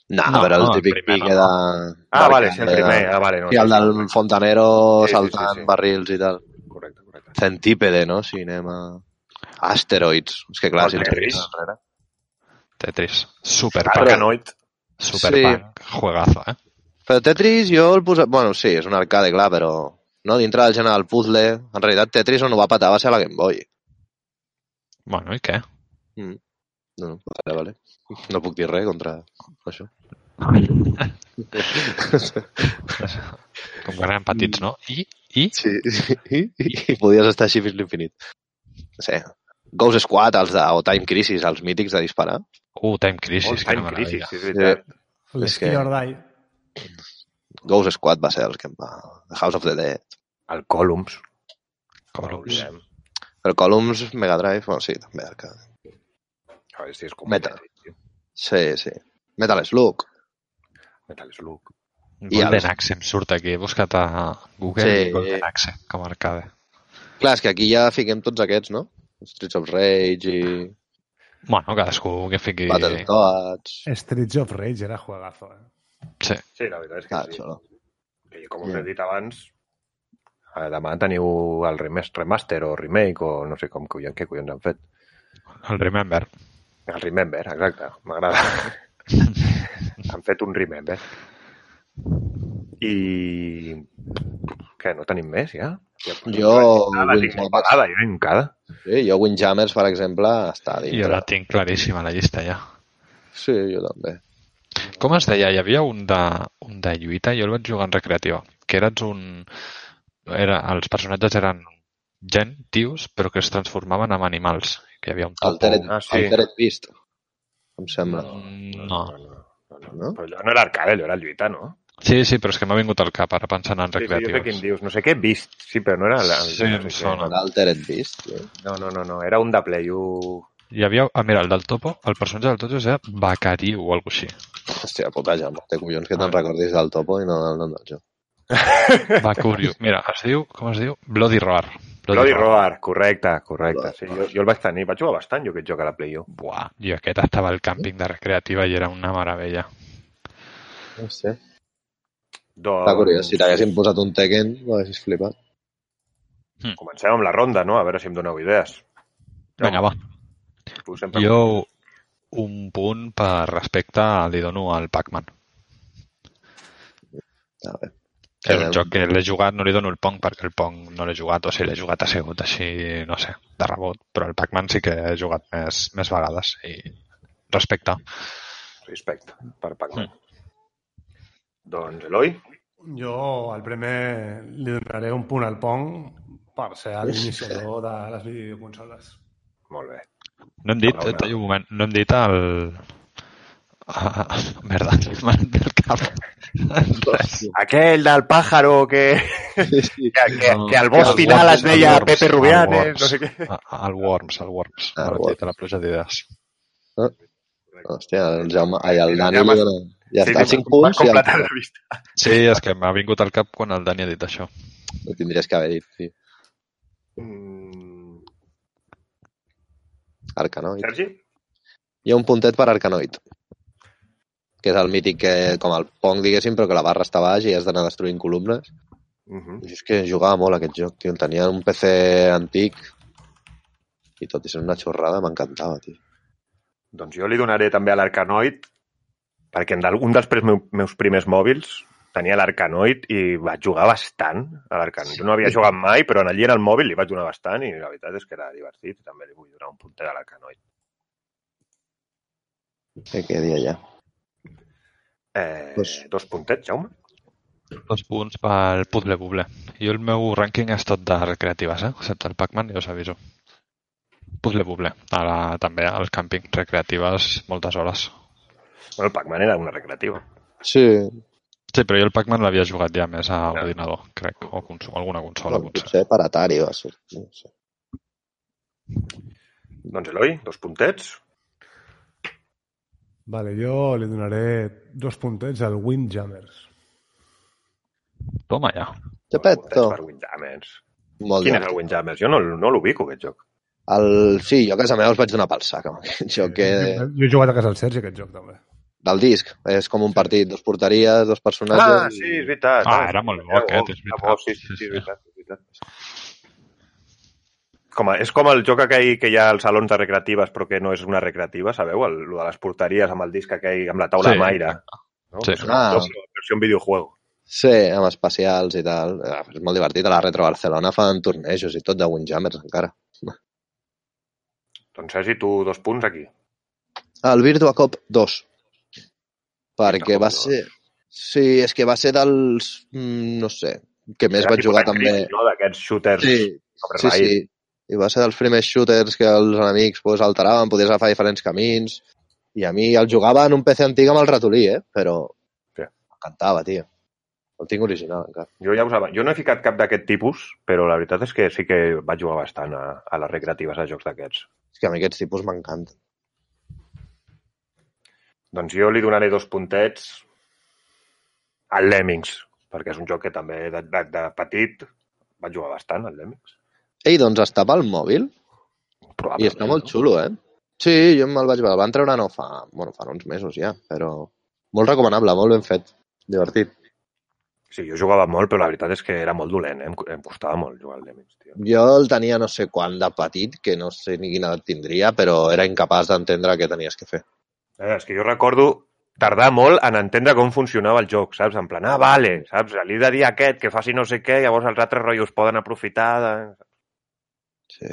No, No, però el no, el típic primer pique no. de... Ah, vale, sí, el primer. Ah, vale, no. Sí, el del fontanero Sí, sí, saltant sí, sí. barrils i tal. Correcte, correcte. Centípede, no? Cinema... Asteroids. És que clar, El si ens Tetris. fiquem enrere... Tetris. Super Arcanoid. Super Sí. Juegazo, eh? Però Tetris jo el posa... Bueno, sí, és un arcade, clar, però... No, dintre del gènere del puzzle... En realitat Tetris on ho va patar va ser a la Game Boy. Bueno, i què? Mm. No, no, vale, vale. No puc dir res contra això. (laughs) Com quan érem petits, no? I, i Sí, sí. I, i podies estar així fins l'infinit. No sé, Ghost Squad, els de, o Time Crisis, els mítics de disparar. Uh, Time Crisis, Oh, que Time no Crisis, sí, és veritat. El És Skill que-. Ghost Squad va ser el que em va... The House of the Dead. El Columns. Columns. El Columns, Mega Drive, bueno, sí, també arcade. A veure si és com... Meta. Tetris, tio. Sí, sí. Metal Slug. Metal Slug. I Golden els- Axe em surt aquí. He buscat a Google Sí. Golden Axe com a arcade. Clar, és que aquí ja fiquem tots aquests, no? Streets of Rage i Bueno, cadascú que fiqui... Battletoads... Streets of Rage era juegazo, eh? Sí. Sí, la veritat és que Ah, sí. Que, com us he dit abans, demà teniu el remes- remaster o remake o no sé com collons, què collons han fet. El Remember. El Remember, exacte, m'agrada. (laughs) han fet un Remember. I... Què, no tenim més, ja? ja Jo, Ah, la tinc molt pagada, jo encara. Sí, jo Windjammers, per exemple, està a Jo dintre. la tinc claríssima, la llista, ja. Sí, jo també. Com es deia? Hi havia un de, un de lluita, jo el vaig jugar en recreativa, que eres un... Era, els personatges eren gent, tios, però que es transformaven en animals. Que hi havia un topo... Altered, Ah, sí. Altered Beast, em sembla. Mm, No. no, no, no. No? Però allò no era arcade, allò era lluita, no? Sí, sí, però és que m'ha vingut al cap ara pensant en Sí, sí, jo sé quin dius. No sé què, Beast, sí, però no era... El, el, Sí, no em sé sona. Era Altered Beast, sí. No, no, no, no, era un de Play 1... Hi havia... Ah, mira, el del topo, el personatge del topo era Bacariu o alguna així. Hòstia, puta Jaume, té collons que te'n recordis del topo i no del nom del joc. (laughs) Bacuriu. Mira, es diu... Com es diu? Bloody Roar. Bloody Roar, correcte, correcte. Sí, jo, jo el vaig tenir, vaig jugar bastant jo aquest joc a la Play 1. Buah, i aquest estava al càmping de recreativa i era una meravella. Hòstia. Doncs... Està curiós, si t'haguessin posat un Tekken, ho haguessis flipat. Comencem amb la ronda, no? A veure si em doneu idees. Vinga, va. Sempre... Jo un punt per respecte li dono al Pac-Man. A veure. És un Eh, joc que l'he jugat, no li dono el Pong perquè el Pong no l'he jugat, o si l'he jugat ha sigut així, no sé, de rebot, però el Pac-Man sí que he jugat més, més vegades i respecte. Respecte per Pac-Man. Doncs, Eloi? Jo al primer li donaré un punt al Pong per ser l'iniciador de les videoconsoles. Molt bé. No hem dit, hola, un moment, no hem dit el... Ah, (laughs) merda, m'ha anat del cap. Aquell del pájaro que, Sí, sí. que, que, que al boss el final Worms, es deia el Worms, Pepe el Rubianes, no sé què. Ah, El Worms, el Worms. El El Worms. La pluja d'idees. Hòstia, el Jaume... Ai, el Dani Ja li m'has- dona... Ja Sí, està, sí, 5 punts i el... la vista. Sí, és que m'ha vingut al cap quan el Dani ha dit això. Ho tindries que haver dit, sí. Mm, Arcanoid. Sergi? Hi ha un puntet per Arcanoid, que és el mític que, com el Pong, diguéssim, però que la barra està baix i has d'anar destruint columnes. Mhm. I és que jugava molt aquest joc, tio. Tenia un PC antic i tot i ser una xorrada m'encantava, tio. Doncs jo li donaré també a l'Arcanoid, perquè en un dels meus primers mòbils tenia l'Arcanoid i vaig jugar bastant a l'Arcanoid. Jo no havia jugat mai, però allí en el mòbil li vaig donar bastant i la veritat és que era divertit també li vull donar un puntet a l'Arcanoid. Què quedi allà? Eh, Pues- Dos puntets, Jaume? Dos punts pel Puzzle Bubble. Jo el meu rànquing és tot de recreatives, eh? Excepte el Pac-Man, ja us aviso. Puzzle Bubble. Ara també al càmping. Recreatives moltes hores. Bueno, el Pac-Man era una recreativa. Sí, Sí, però jo el Pac-Man l'havia jugat ja més a Ja. ordinador, crec, o consol, alguna consola, no, potser. potser per Atari va ser. No sé. Doncs Eloi, dos puntets. Vale, jo li donaré dos puntets al Windjammers. Toma ja. Geppetto. per Windjammers. Molt Quin és el Windjammers? Jo no, no l'ubico, aquest joc. El... Sí, jo a casa meva els vaig donar pel sac aquest (laughs) joc que... Jo he jugat a casa del Sergi, aquest joc, també. del disc. És com un partit, dos porteries, dos personatges... Ah, sí, és veritat. Ah, era molt bo aquest, és veritat. sí, sí, sí, és veritat, és veritat. Com a, és com el joc aquell que hi ha als salons de recreatives però que no és una recreativa, sabeu? El, lo de les porteries amb el disc aquell, amb la taula Sí. sí. maire. No? Sí. És una Ah. versió en videojuego. Sí, amb especials i tal. Ah, És molt divertit. A la Retro Barcelona fan tornejos i tot de Windjammers encara. Doncs Sergi, tu dos punts aquí. El Virtua Cop 2. Perquè Cop va 2. ser... Sí, és que va ser dels... mm, No sé, que més Era vaig jugar de també... No? D'aquests shooters Sí, sí, sí. I va ser dels primers shooters que els enemics pues, alteraven, podies agafar diferents camins. I a mi el jugava en un PC antic amb el ratolí, eh? Però Sí. m'encantava, tio. El tinc original, encara. Jo ja us avan- Jo no he ficat cap d'aquest tipus, però la veritat és que sí que vaig jugar bastant a, a les recreatives a jocs d'aquests. És que a mi aquests tipus m'encanten. Doncs jo li donaré dos puntets al Lemmings, perquè és un joc que també de, de, de petit vaig jugar bastant, al Lemmings. Ei, doncs estava al mòbil i està molt xulo, eh? Sí, jo me'l vaig veure. El van treure no fa... Bueno, fa uns mesos ja, però... Molt recomanable, molt ben fet. Divertit. Sí, jo jugava molt, però la veritat és que era molt dolent, eh? em, em costava molt jugar al Lemmings, tio. Jo el tenia no sé quan de petit, que no sé ni quina edat tindria, però era incapaç d'entendre què tenies que fer. Eh, és que jo recordo tardar molt en entendre com funcionava el joc, saps? En plan, ah, vale, saps? Li he de dir a aquest que faci no sé què, llavors els altres rotllos poden aprofitar de... Sí.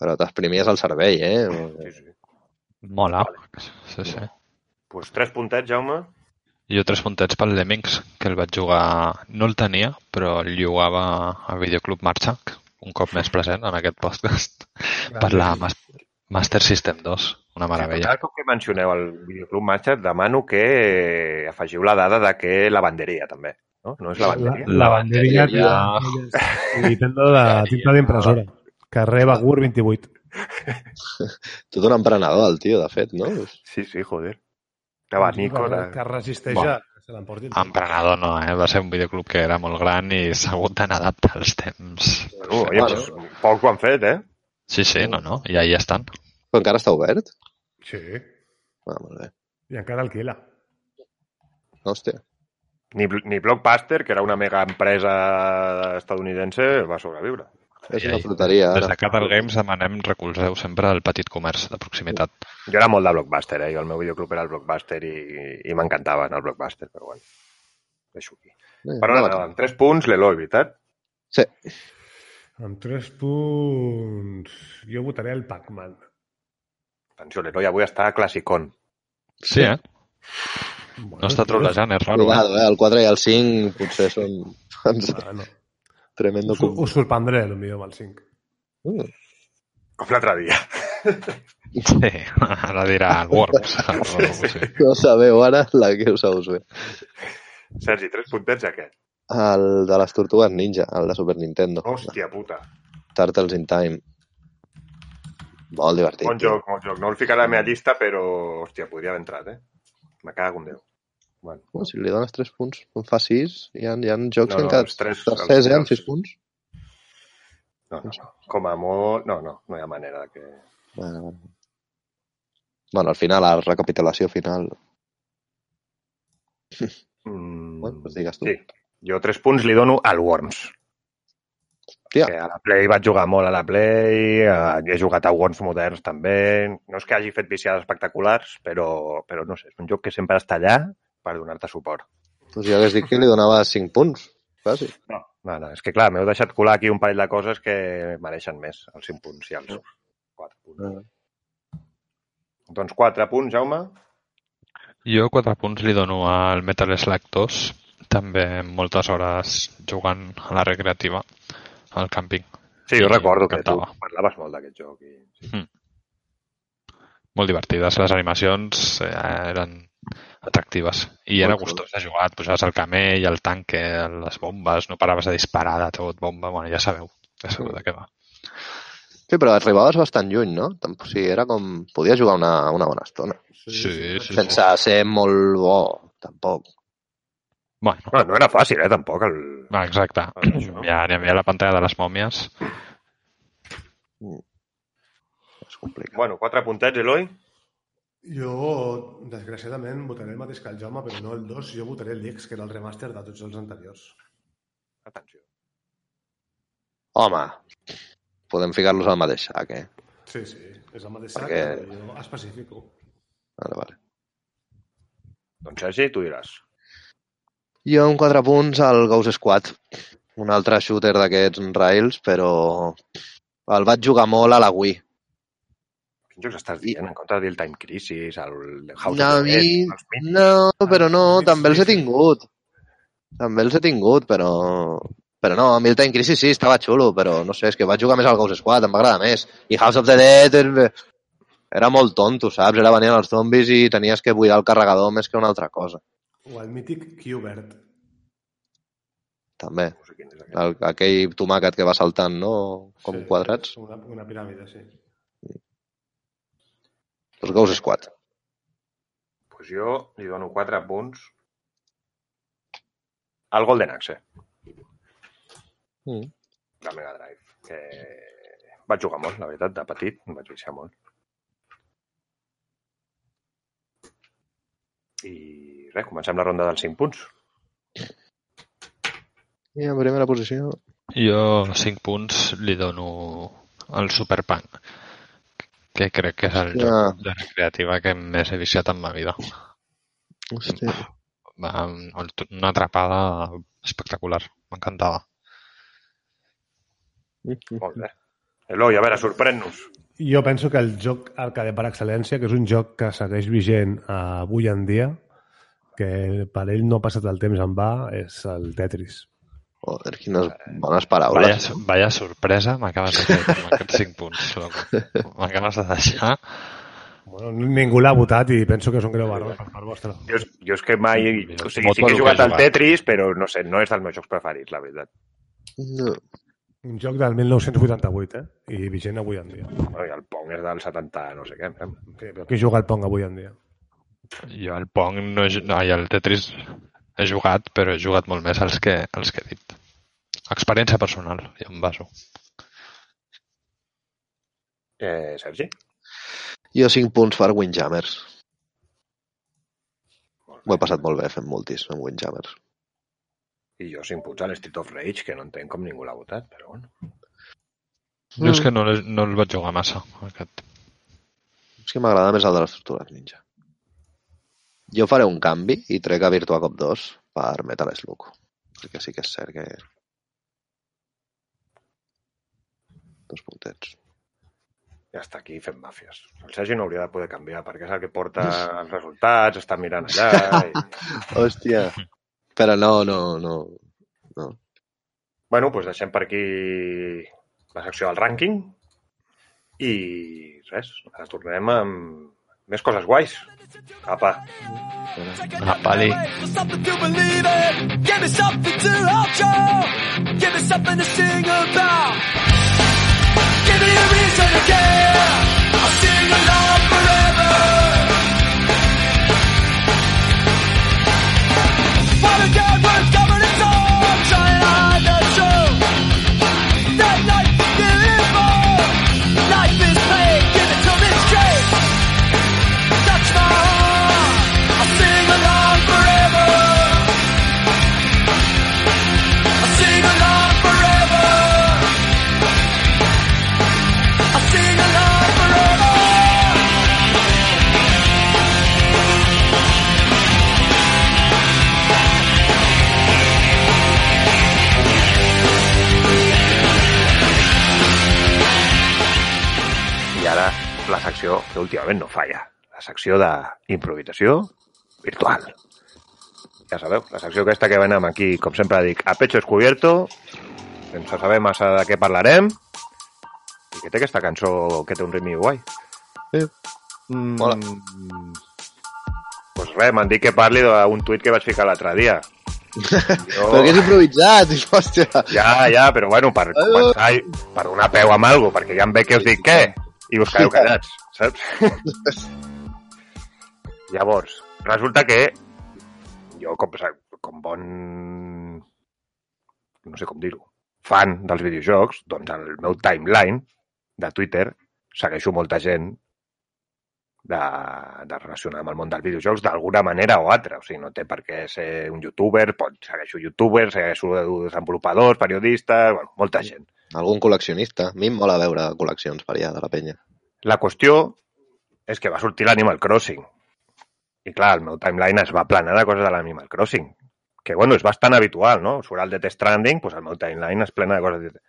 Però t'exprimies el cervell, eh? Sí, sí. Mola. Sí, sí. Pues tres puntets, Jaume. Jo tres puntets pel Lemmings, que el vaig jugar... No el tenia, però el jugava a Videoclub Marchak, un cop més present en aquest podcast, per la Mas- Master System 2. Una meravella. Cada cop que mencioneu el videoclub Matcha, demano que afegiu la dada de que lavanderia, també. No, no és lavanderia? La, la banderia Lavanderia. ja... Nintendo de tinta d'impressora. Carrer Bagur 28. Tot un emprenedor, el tio, de fet, no? Sí, sí, joder. Abanico. Que, De... que resisteix Bueno. a que se l'emportin. Emprenedor no, eh? Va ser un videoclub que era molt gran i s'ha hagut d'anar a adaptar als temps. Bueno, oye, pues, poc ho han fet, eh? Sí, sí, no, no, i ahí estan. Però encara està obert? Sí. Ah, molt bé. I encara alquila. Hòstia. Ni, ni Blockbuster, que era una mega empresa estadounidense, va sobreviure. És una fruteria, Des ara. de Catal Games demanem recolzeu sempre el petit comerç de proximitat. Jo era molt de Blockbuster, eh? Jo el meu videoclub era el Blockbuster i, i m'encantava anar al Blockbuster, però bueno. Deixo aquí. Eh, Però no, no, amb tres punts, l'Eloi, veritat? Sí. Amb tres punts... Jo votaré el Pac-Man. Atenció, l'Eloi avui està classicón. Sí, eh? Bueno, No està trolejant, és raro. Eh? Cuidado, eh? El 4 i el 5 potser són... Bueno, Tremendo us, us sorprendré, potser amb el 5. Mm. Com l'altre dia. Sí, (laughs) ara dirà Worms. (laughs) algo així. No sabeu ara la que us us bé. Sergi, tres puntets a què? El de les tortugues ninja, el de Super Nintendo. Hòstia puta. Turtles in Time. Molt divertit. Bon joc, bon joc. No el ficaré a la meva llista, però, hòstia, podria haver entrat, eh? Me cago en Déu. Bueno, Oh, si li dones 3 punts, en fa 6, hi ha, hi ha jocs No, que no, han quedat tres- tercers, eh, amb 6 punts. no, no, no. Com a molt... No, no, no hi ha manera de que... Bueno, bueno. bueno, al final, la recapitulació final... (laughs) Mm, Bueno, doncs digues tu. Sí. Jo tres punts li dono al Worms. Tia. Que a la Play vaig jugar molt a la Play, eh, he jugat a Worms moderns també. No és que hagi fet viciades espectaculars, però, però no sé, és un joc que sempre està allà per donar-te suport. Doncs jo hagués dit que li donava 5 punts, quasi. No, no, no, és que clar, m'heu deixat colar aquí un parell de coses que mereixen més, els 5 punts i els 4 punts. Doncs 4 punts, Jaume. Jo quatre punts li dono al Metal Slug 2, també amb moltes hores jugant a la recreativa, al càmping. Sí, jo recordo que tu m'encantava. parlaves molt d'aquest joc. I... Molt divertides. Les animacions eh, eren atractives i era gustós de jugar. Et posaves el camell, el tanque, les bombes, no paraves de disparar de tot, bomba, bueno, ja sabeu, ja sabeu de què va. Sí, però arribaves bastant lluny, no? Tampoc, sí, era com... Podies jugar una, una bona estona. Sí, sí, sí. Sense ser molt bo, tampoc. Bueno, No, no era fàcil, eh, tampoc. El... ah, exacte. el. Ja n'hi havia la pantalla de les mòmies. És complicat. Bueno, 4 puntets, Eloi. Jo, desgraciadament, votaré el mateix que el Jaume, però no el 2. Jo votaré l'X, que era el remaster de tots els anteriors. Atenció. Home, podem ficar-los al mateix sac, eh? Sí, sí, és el mateix sac, Perquè- però jo especifico. Vale, vale. Doncs Sergi, tu diràs. Jo amb 4 punts al Ghost Squad. Un altre shooter d'aquests Rails, però el vaig jugar molt a la Wii. Quins jocs estàs dient? En compte de dir el Time Crisis, el House No, of a the Dead, mi... Myth? No, però no, Ah, també els he tingut. També els he tingut, però... Però no, a mi el Time Crisis sí, estava xulo, però no sé, és que vaig jugar més al Ghost Squad, em va agradar més. I House of the Dead er- era molt tonto, saps? Era venien els zombis i tenies que buidar el carregador més que una altra cosa. O el mític Qbert. També. No sé. El, aquell tomàquet que va saltant, no? Com Sí, quadrats. Una, una piràmide, sí. Els Ghost Squad. Pues jo li dono 4 punts al Golden Axe, Mm. de Mega Drive, que vaig jugar molt, la veritat, de petit, em vaig viciar molt. I res, comencem la ronda dels 5 punts. I en primera posició... Jo 5 punts li dono al Superpunk, que crec que és el Hòstia. joc de recreativa que més he viciat en ma vida. Hòstia. Va, una atrapada espectacular, m'encantava. Molt bé. Eloi, a veure, sorprèn-nos. Jo penso que el joc arcade per excel·lència, que és un joc que segueix vigent avui en dia, que per ell no ha passat el temps en va, és el Tetris. Joder, quines bones Vaya, paraules. vaya sorpresa m'acabes de fer amb aquests 5 punts. (laughs) M'acabes de deixar... Bueno, ningú l'ha votat i penso que és un greu error per part vostra. Jo, és- jo és que mai... O sigui, sí que he jugat al. Tetris, però no sé, no és dels meus jocs preferits, la veritat. No. Un joc del 1988, eh? I vigent avui en dia. Bueno, I el Pong és del 70, no sé què. Sí, però qui juga al Pong avui en dia? Jo el Pong, no, he ju- no, i el Tetris he jugat, però he jugat molt més els que, els que he dit. Experiència personal, jo em baso. Eh, Sergi? Jo 5 punts per Windjammers. Ho he passat molt bé fent multis amb Windjammers. I jo 5 punts a l'Street of Rage, que no entenc com ningú l'ha votat, però bueno. Jo és que no, no el vaig jugar massa, aquest. És que m'agrada més el de les tortugues ninja. Jo faré un canvi i trec a Virtua Cop 2 per Metal Slug. Perquè sí que és cert que... Dos puntets. Ja està aquí fent màfies. El Sergi no hauria de poder canviar, perquè és el que porta els resultats, està mirant allà... I... (laughs) Hòstia. Però no, no, no. no. Bueno, doncs deixem per aquí la secció del rànquing i res, ara tornarem amb més coses guais. Apa, pali. Something to believe in. Give me something to hold you. Give me something to sing about. Give me a reason to care. I'll sing along forever. What a la secció que últimament no falla, la secció d'improvisació virtual. Ja sabeu, la secció aquesta que venem aquí, com sempre dic, a pecho descubierto, sense saber massa de què parlarem, i que té aquesta cançó que té un ritme guai. Sí. Mm, Mola. Pues res, m'han dit que parli d'un tuit que vaig ficar l'altre dia. Jo... (laughs) Però que és improvisat, (laughs) hòstia. Ja, ja, però bueno, per començar, per donar peu amb algo, perquè ja em ve que us dic què, i us quedeu callats, saps? (laughs) Llavors, resulta que jo, com, com bon... no sé com dir-ho, fan dels videojocs, doncs al meu timeline de Twitter segueixo molta gent de, de relacionar amb el món dels videojocs d'alguna manera o altra. O sigui, no té per què ser un youtuber, pot, segueixo youtubers, segueixo desenvolupadors, periodistes, bueno, molta gent. Algun col·leccionista. A mi em mola veure col·leccions per allà de la penya. La qüestió és que va sortir l'Animal Crossing. I clar, el meu timeline es va planar de coses de l'Animal Crossing. Que, bueno, és bastant habitual, no? Surt el Death Stranding, doncs el meu timeline es plena de coses... De...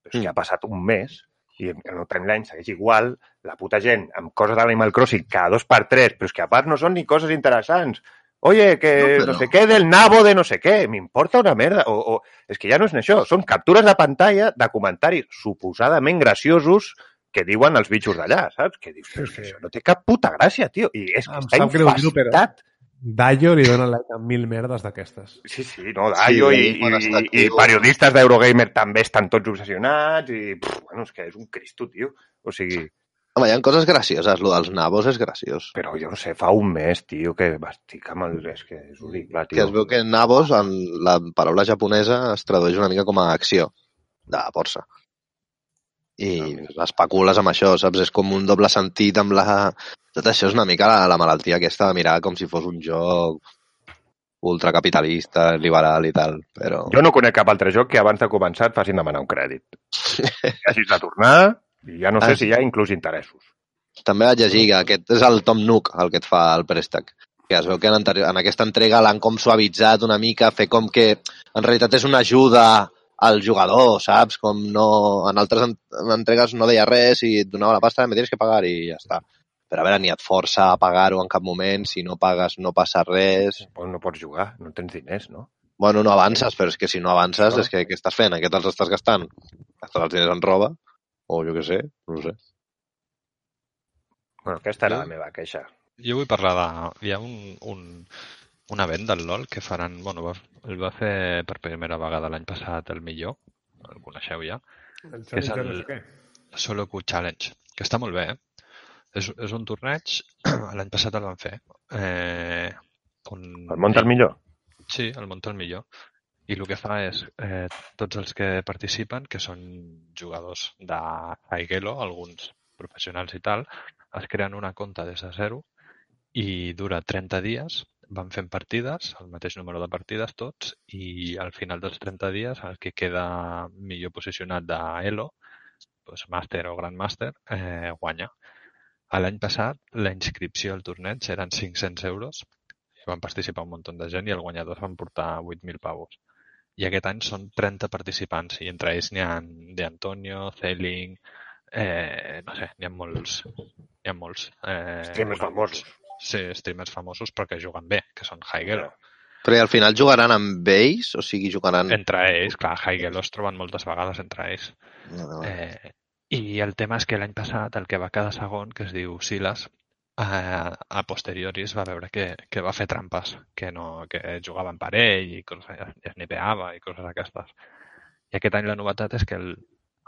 Però és que ha passat un mes i el meu timeline segueix igual, la puta gent amb coses de l'Animal Crossing cada dos per tres, però és que a part no són ni coses interessants. Oye, que No, però- no sé què del nabo de no sé què, m'importa una merda. O, o, és que ja no és això, són captures de pantalla de comentaris suposadament graciosos que diuen els bitxos d'allà, saps? Que dius, que no té cap puta gràcia, tio. I és que Em està infestat. Dayo li dona like a mil merdes d'aquestes. Sí, sí, no, Dayo Sí, i, i, i, actiu. periodistes d'Eurogamer també estan tots obsessionats i, pff, bueno, és que és un cristo, tio. O sigui, Home, hi ha coses gracioses. Lo dels nabos és graciós. Però jo no sé, fa un mes, tio, que estic amb el... És que és horrible, Que tio. es veu que nabos, en la paraula japonesa, es tradueix una mica com a acció de força. I especules amb això, saps? És com un doble sentit amb la... Tot això és una mica la, la malaltia aquesta de mirar com si fos un joc ultracapitalista, liberal i tal, però... Jo no conec cap altre joc que abans de començar et facin demanar un crèdit. (laughs) I hagis de tornar i ja no sé Ah. si hi ha inclús interessos. També vaig llegir que aquest és el Tom Nook el que et fa el préstec. Que es veu que en, anteri- en aquesta entrega l'han com suavitzat una mica, fer com que en realitat és una ajuda al jugador, saps? Com no... En altres en- en entregues no deia res i et donava la pasta, me tienes que pagar i ja està. Però a veure, ni et força a pagar-ho en cap moment, si no pagues no passa res. Pues no pots jugar, no tens diners, no? Bueno, no avances, però és que si no avances, Clar. és que què estàs fent? En què te'ls estàs gastant? Gastar els diners en roba? O jo què sé, no ho sé. Bueno, aquesta era Jo- la meva queixa. Jo vull parlar de... Hi ha un, un, un event del LoL que faran... Bueno, va, el va fer per primera vegada l'any passat el millor, el coneixeu ja, El Que és el- què. Solo Q Challenge, que està molt bé, eh? És, és un torneig, (clears throat) l'any passat el van fer, eh, on... El món del millor? Sí, el Monta el millor. I el que fa és, eh, tots els que participen, que són jugadors de alguns professionals i tal, es creen una compte des de zero i dura 30 dies, van fent partides, el mateix número de partides tots, i al final dels 30 dies el que queda millor posicionat de Elo, doncs màster o gran màster, eh, guanya. L'any passat la inscripció al torneig eren 500 euros van participar un munt de gent i el guanyador van portar 8.000 pavos. I aquest any són 30 participants i entre ells n'hi ha De Antonio, Zelling, eh, no sé, n'hi ha molts. N'hi ha molts. Eh, Streamers famosos. Sí, streamers famosos però que juguen bé, que són Haigelo. Però al final jugaran amb ells? O sigui, jugaran... Entre ells, clar, Haigelo es troben moltes vegades entre ells. No, no. Eh, I el tema és que l'any passat el que va quedar segon, que es diu Silas, eh, a posteriori es va veure que, que va fer trampes, que, no, que jugava en parell i coses, i es nipeava i coses d'aquestes. I aquest any la novetat és que el,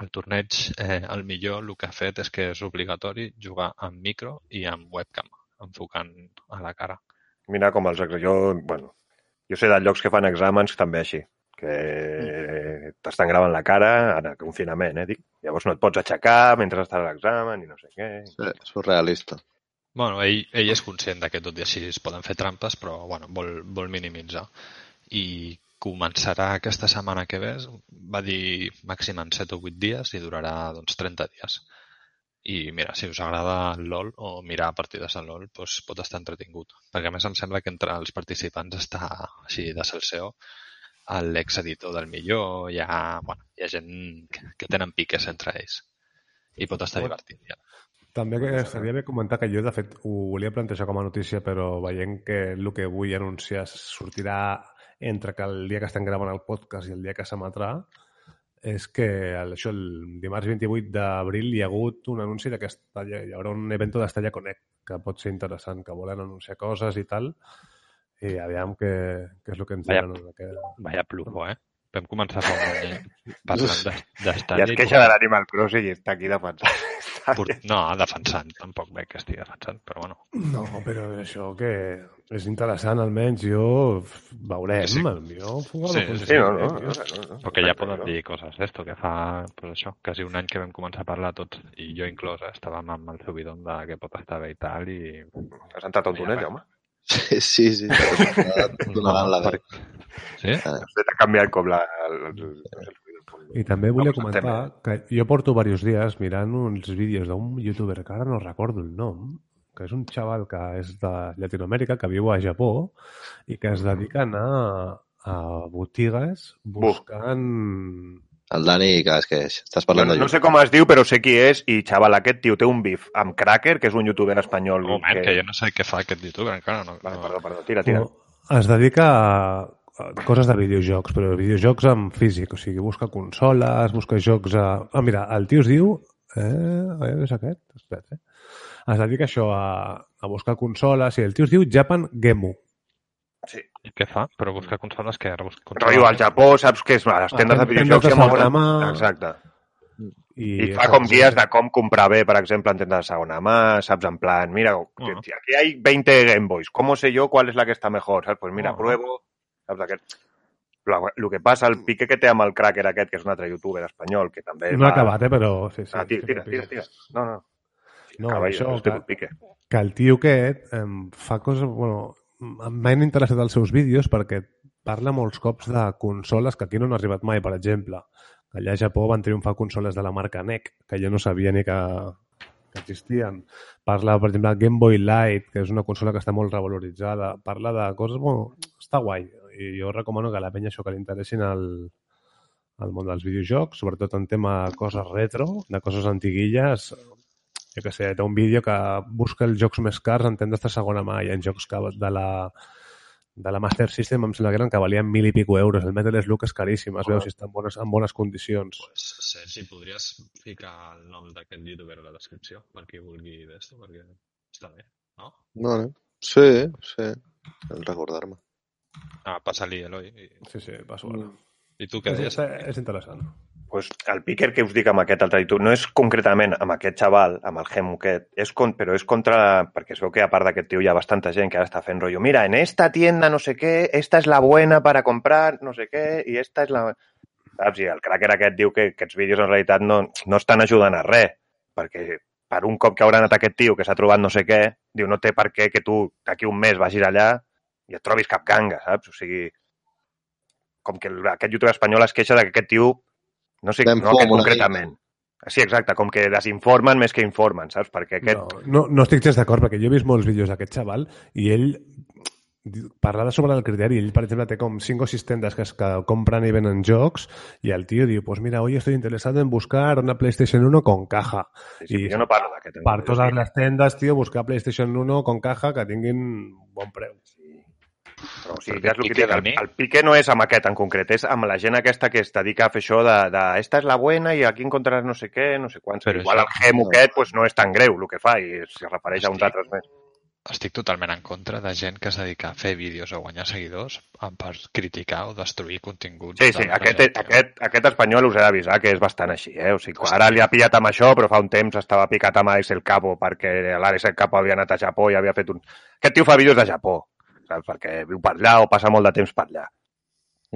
el torneig, eh, el millor, el que ha fet és que és obligatori jugar amb micro i amb webcam, enfocant a la cara. Mira com els... Jo, bueno, jo sé de llocs que fan exàmens també així, que t'estan gravant la cara en el confinament, eh, dic. Llavors no et pots aixecar mentre estàs a l'examen i no sé què. Sí, surrealista. Bueno, ell, ell és conscient de que tot i així es poden fer trampes, però bueno, vol, vol minimitzar. I començarà aquesta setmana que ve, va dir màxim en 7 o 8 dies i durarà doncs, 30 dies. I mira, si us agrada el LOL o mirar partides de LOL, doncs pot estar entretingut. Perquè a més em sembla que entre els participants està així de salseo l'exeditor del millor, hi ha, bueno, hi ha gent que, que tenen piques entre ells. I pot estar divertit. Ja. També que estaria bé comentar que jo, de fet, ho volia plantejar com a notícia, però veient que el que vull anunciar sortirà entre que el dia que estem gravant el podcast i el dia que s'emetrà, és que el, això, el dimarts 28 d'abril hi ha hagut un anunci de que Estalla, hi haurà un evento d'Estalla Connect, que pot ser interessant, que volen anunciar coses i tal, i aviam què, què és el que ens Vaya. diran. Que... Vaya plujo, eh? Vam començar fa un any parlant d'estadi. es queixa de l'Animal Crossing i està aquí defensant. (laughs) Por- No, defensant, tampoc veig que estigui defensant, però bueno. No, però això que és interessant, almenys jo veurem, Sí, jo Sí, sí, sí, Sí, no, no, no, no, que ja poden dir coses d'esto, que fa, pues això, quasi un any que vam començar a parlar tots, i jo inclòs, eh, estàvem amb el subidon de que pot estar bé i tal, i... Has entrat a un túnel, Jaume? Sí, sí, sí. Donaran la veu. Sí? (laughs) Se t'ha canviat com la... El, el, el, I també volia comentar que jo porto diversos dies mirant uns vídeos d'un youtuber que ara no recordo el nom, que és un xaval que és de Llatinoamèrica, que viu a Japó i que es dediquen a, a botigues buscant... El Dani, que és que estàs parlant no, de no sé com es diu, però sé qui és, i xaval, aquest tio té un bif amb Cracker, que és un youtuber espanyol. Un moment, que jo no sé què fa aquest youtuber encara. No, Vale, perdó, perdó, tira, tira. Es dedica a coses de videojocs, però videojocs en físic, o sigui, busca consoles, busca jocs a... Ah, mira, el tio es diu... Eh, a veure, és aquest? Espera, eh? Es dedica això, a, a buscar consoles, i el tio es diu Japan Gemu. Sí. I què fa? Però buscar consoles que busca Rotllo al Japó, saps què és? A les tendes de tendes de videojocs hi ha segona molta... mà. Exacte. I fa com guies de com comprar bé, per exemple, en tendes de segona mà, saps? En plan, mira, Ah. que aquí hay 20 Game Boys, ¿cómo sé yo cuál es la que está mejor? ¿Sabes? Pues mira, Ah. pruebo, saps? Aquest... El que passa, el pique que té amb el cracker aquest, que és un altre youtuber espanyol, que també... No ha acabat, eh, però... Sí, sí, Ah, tira, tira, tira, tira. No, no. No, Acaba, això, jo, que, que... que el tio aquest em, fa coses... Bueno, m'han interessat els seus vídeos perquè parla molts cops de consoles que aquí no han arribat mai, per exemple. Allà a Japó van triomfar consoles de la marca NEC, que jo no sabia ni que, que existien. Parla, per exemple, de Game Boy Light, que és una consola que està molt revaloritzada. Parla de coses... Bueno, està guai. I jo recomano que a la penya això que li interessin el, el món dels videojocs, sobretot en tema de coses retro, de coses antiguilles, jo que sé, té un vídeo que busca els jocs més cars en tendes de segona mà. Hi ha jocs que de la, de la Master System em sembla que eren que valien mil i pico euros. El Metal Slug és caríssim, es veu si està en bones, en bones condicions. Pues, Sergi, podries ficar el nom d'aquest youtuber a la descripció per qui vulgui d'esto, perquè està bé, no? Vale. Sí, sí. Cal recordar-me. Ah, passa-li, Eloi. I, Sí, sí, passo ara. I tu què deies? és, és interessant. Pues, el picker que us dic amb aquest altre no és concretament amb aquest xaval, amb el Gemu aquest, és con, però és contra, perquè es veu que a part d'aquest tio hi ha bastanta gent que ara està fent rotllo, mira, en esta tienda no sé què, esta és la buena para comprar no sé què, i esta és la... Saps? I el cracker aquest diu que aquests vídeos en realitat no, no estan ajudant a res, perquè per un cop que haurà anat aquest tio que s'ha trobat no sé què, diu, no té per què que tu d'aquí un mes vagis allà i et trobis cap ganga, saps? O sigui, com que aquest youtuber espanyol es queixa de que aquest tio, no sé, no aquest concretament. Sí, exacte, com que desinformen més que informen, saps? Perquè aquest... No, no, no estic gens d'acord, perquè jo he vist molts vídeos d'aquest xaval i ell diu- parla de sobre el criteri. Ell, per exemple, té com 5 o 6 tendes que, es, que compren i venen jocs i el tio diu, pues mira, hoy estoy interesado en buscar una PlayStation 1 con caja. Sí, sí, i jo no parlo d'aquest. Per totes les tendes, tio, buscar PlayStation 1 con caja que tinguin bon preu. Però, o sigui, ja és el que pique dic, el, el pique no és amb aquest en concret, és amb la gent aquesta que es dedica a fer això de, de esta és la buena i aquí encontraràs no sé què, no sé quants. Però Igual el Gemu aquest pues, no és tan greu el que fa i es refereix a uns altres més. Estic totalment en contra de gent que es dedica a fer vídeos o guanyar seguidors per criticar o destruir continguts. Sí, sí, aquest, gent, aquest, aquest espanyol us he d'avisar que és bastant així, eh? O sigui, ara li ha pillat amb això, però fa un temps estava picat amb Alex el Capo perquè l'Alex el Capo havia anat a Japó i havia fet un... Aquest tio fa vídeos de Japó? Perquè viu per allà o passa molt de temps per allà.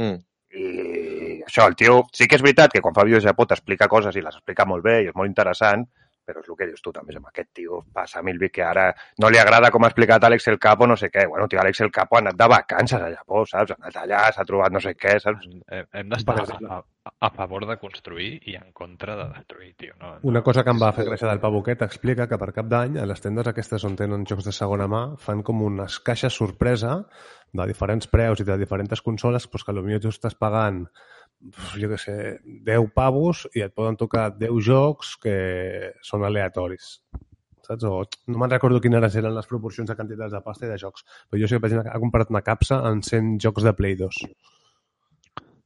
Mm. I això, el tio, sí que és veritat que quan fa vídeos de Japó t'explica coses i les explica molt bé i és molt interessant, però és el que dius tu també, amb aquest tio passa mil vi que ara no li agrada com ha explicat Àlex el Capo, no sé què. Bueno, tio, Àlex el Capo ha anat de vacances a Japó, saps? Ha anat allà, s'ha trobat no sé què, saps? Hem- d'estar a, a, a favor de construir i en contra de destruir, tio. No, Una cosa que em va fer gràcia del Pabuquet explica que per cap d'any a les tendes aquestes on tenen jocs de segona mà fan com unes caixes sorpresa de diferents preus i de diferents consoles doncs que potser tu estàs pagant jo què sé, 10 pavos i et poden tocar 10 jocs que són aleatoris. Saps? O, no me'n recordo quines eren les proporcions de quantitats de pasta i de jocs, però jo sé que per exemple, he comprat una capsa en 100 jocs de Play 2.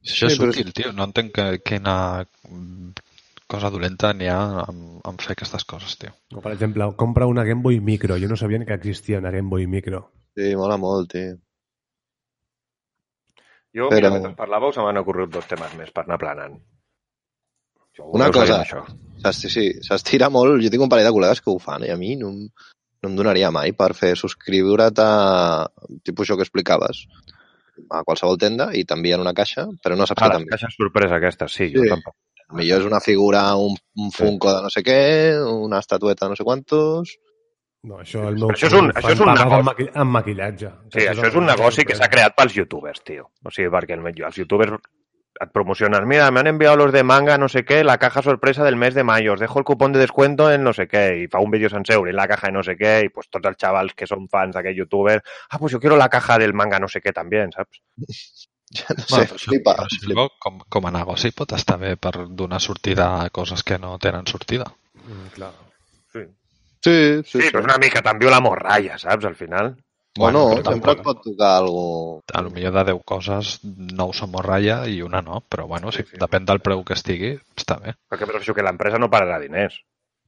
Això és Sí, però- útil, tio. No entenc que, quina cosa dolenta n'hi ha en, en fer aquestes coses, tio. O, per exemple, compra una Game Boy Micro. Jo no sabia ni que existia una Game Boy Micro. Sí, mola molt, tio. Jo, Però- mira, mentre parlàveu, se m'han ocorregut dos temes més per anar planant. Jo Una cosa. veient, Això. S'esti- Sí, s'estira molt. Jo tinc un parell de col·legues que ho fan i a mi no, no em donaria mai per fer subscriure't a tipus això que explicaves a qualsevol tenda i t'envien una caixa, però no saps Ah, què t'envien. caixes sorpresa aquestes, sí. Jo Sí. tampoc. Millor és una figura, un, un Funko de no sé què, una estatueta de no sé quantos... No, això, el meu Però això és un- això és un negoci. Amb, maqui amb maquillatge. Sí, això és un negoci que s'ha creat pels youtubers, tio. O sigui, perquè el- els youtubers et promocionen, mira, me han enviado los de manga, no sé qué, la caja sorpresa del mes de mayo, os dejo el cupón de descuento en no sé qué, i fa un vídeo sencer obrint la caja de no sé què, i pues tots els xavals que són fans d'aquell youtuber, ah, pues yo quiero la caja del manga no sé què també, saps? (laughs) Ja no Bueno, sé, però això, flipa, però flipa. com, com a negoci pot estar bé per donar sortida a coses que no tenen sortida. Mm, clar. Sí, Sí, sí, sí, sí. però és una mica també la morralla, saps, al final. O no, però sempre et tampoc- pot tocar algo... A lo millor de 10 coses, 9 són morralla i una no, però bueno, si Sí, sí. depèn del preu que estigui, està bé. Perquè però això que l'empresa no pararà diners.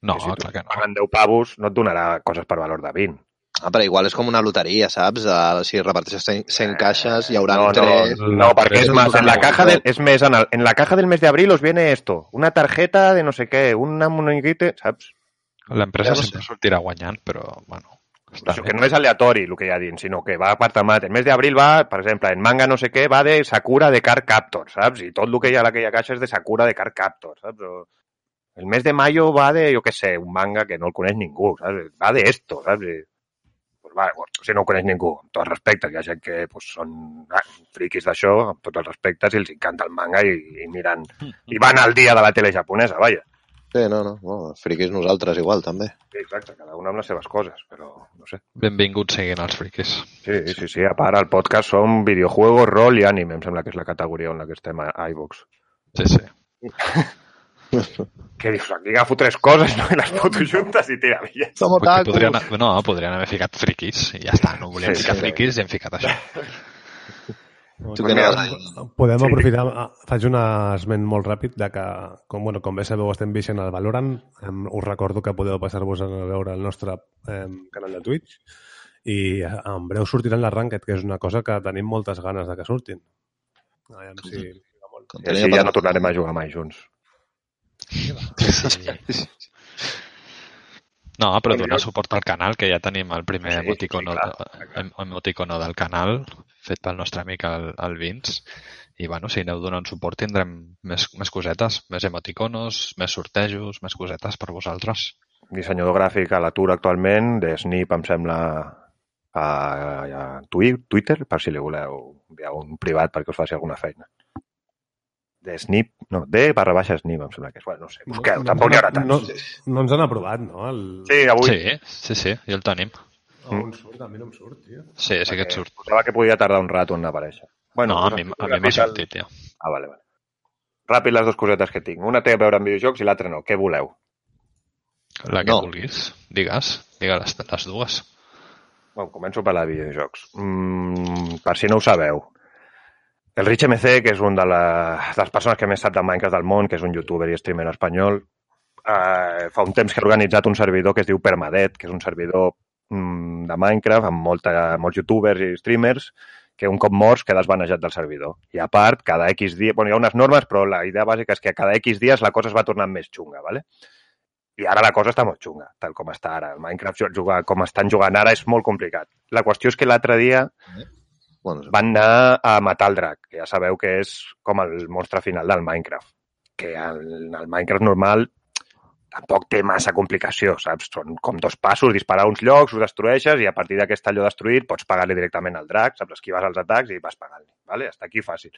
No, si clar que no. paguen 10 pavos, no et donarà coses per valor de 20. Ah, però igual és com una loteria, saps? Uh, si reparteixes 100, 100 caixes, hi haurà No, no, tres... no, perquè és más. En la caja de, de... es més, en, el, en la caja del mes de abril os viene esto. Una tarjeta de no sé què, una monedita, saps? L'empresa Ja no sempre sortirà guanyant, però, bueno, està Això que no és aleatori el que hi ha dins, sinó que va per temat. El mes d'abril va, per exemple, en manga no sé què, va de Sakura de Card Captor, saps? I tot el que hi ha a aquella caixa és de Sakura de Card Captor, saps? O el mes de mayo va de, jo què sé, un manga que no el coneix ningú, saps? Va de esto, saps? I, pues va, bueno, si no ho coneix ningú, amb tots els respectes, hi ha gent que pues, són ah, friquis d'això, amb tots els respectes, i els encanta el manga i, i miren, i van al dia de la tele japonesa, vaja. Sí, no, no, no, friquis nosaltres igual, també. Sí, exacte, cada un amb les seves coses, però no sé. Benvinguts siguin els friquis. Sí, sí, sí. A part, al podcast som videojuegos, rol i anime, em sembla que és la categoria en la que estem a iVox. Sí, sí. (laughs) Què dius? Aquí agafo tres coses no? i les foto juntes i tira via. Som Perquè podrien, no, podrien haver ficat friquis i ja està, no volíem Sí, ficar sí. friquis i hem ficat això. (laughs) Tu que anaves Podem, podem aprofitar, ah, faig un esment molt ràpid de que, com, bueno, com bé sabeu, estem vixent al Valorant. Us recordo que podeu passar-vos a veure el nostre eh, canal de Twitch i eh, en breu sortiran les Ranked, que és una cosa que tenim moltes ganes de que surtin. Aviam si... I així ja no tornarem a jugar mai junts. Sí. (laughs) No, però donar suport al canal, que ja tenim el primer Sí, emoticono, sí, clar, em- emoticono del canal, fet pel nostre amic el, el Vince. I bueno, si aneu donant suport tindrem més, més cosetes, més emoticonos, més sortejos, més cosetes per vosaltres. Dissenyador gràfic a l'atur actualment, de Snip, em sembla, a, a Twi- Twitter, per si li voleu enviar un privat perquè us faci alguna feina. De Snip, no, de barra baixa Snip, em sembla que és. Bueno, no sé, busqueu, tampoc n'hi haurà tants. No, no ens han aprovat, no? El... Sí, avui Sí, sí, sí, ja el tenim. On surt? A mi no em surt, tio. Sí, sí que et surt. Posava que podia tardar un rato en aparèixer. No, a mi, a mi m'ha sortit, ja. Ah, vale, vale. Ràpid les dues cosetes que tinc. Una té a veure amb videojocs i l'altra no. Què voleu? La que No. vulguis. Digues, digues les, les dues. Bueno, començo per la de videojocs. Mm, per si no ho sabeu, el Rich MC, que és un de, la, de les persones que més sap de Minecraft del món, que és un youtuber i streamer espanyol, eh, fa un temps que ha organitzat un servidor que es diu Permadet, que és un servidor mm, de Minecraft amb molta, molts youtubers i streamers que un cop morts quedes banejat del servidor. I a part, cada X dies... Bueno, hi ha unes normes, però la idea bàsica és que cada X dies la cosa es va tornant més xunga, ¿vale? I ara la cosa està molt xunga, tal com està ara. El Minecraft jugar com estan jugant ara és molt complicat. La qüestió és que l'altre dia Bueno, van anar a matar el drac, que ja sabeu que és com el monstre final del Minecraft. Que el, el Minecraft normal tampoc té massa complicació, saps? Són com dos passos, disparar uns llocs, ho destrueixes i a partir d'aquest allò destruït pots pagar-li directament al drac, saps? Esquives els atacs i vas pagant-li, ¿vale? Està aquí fàcil.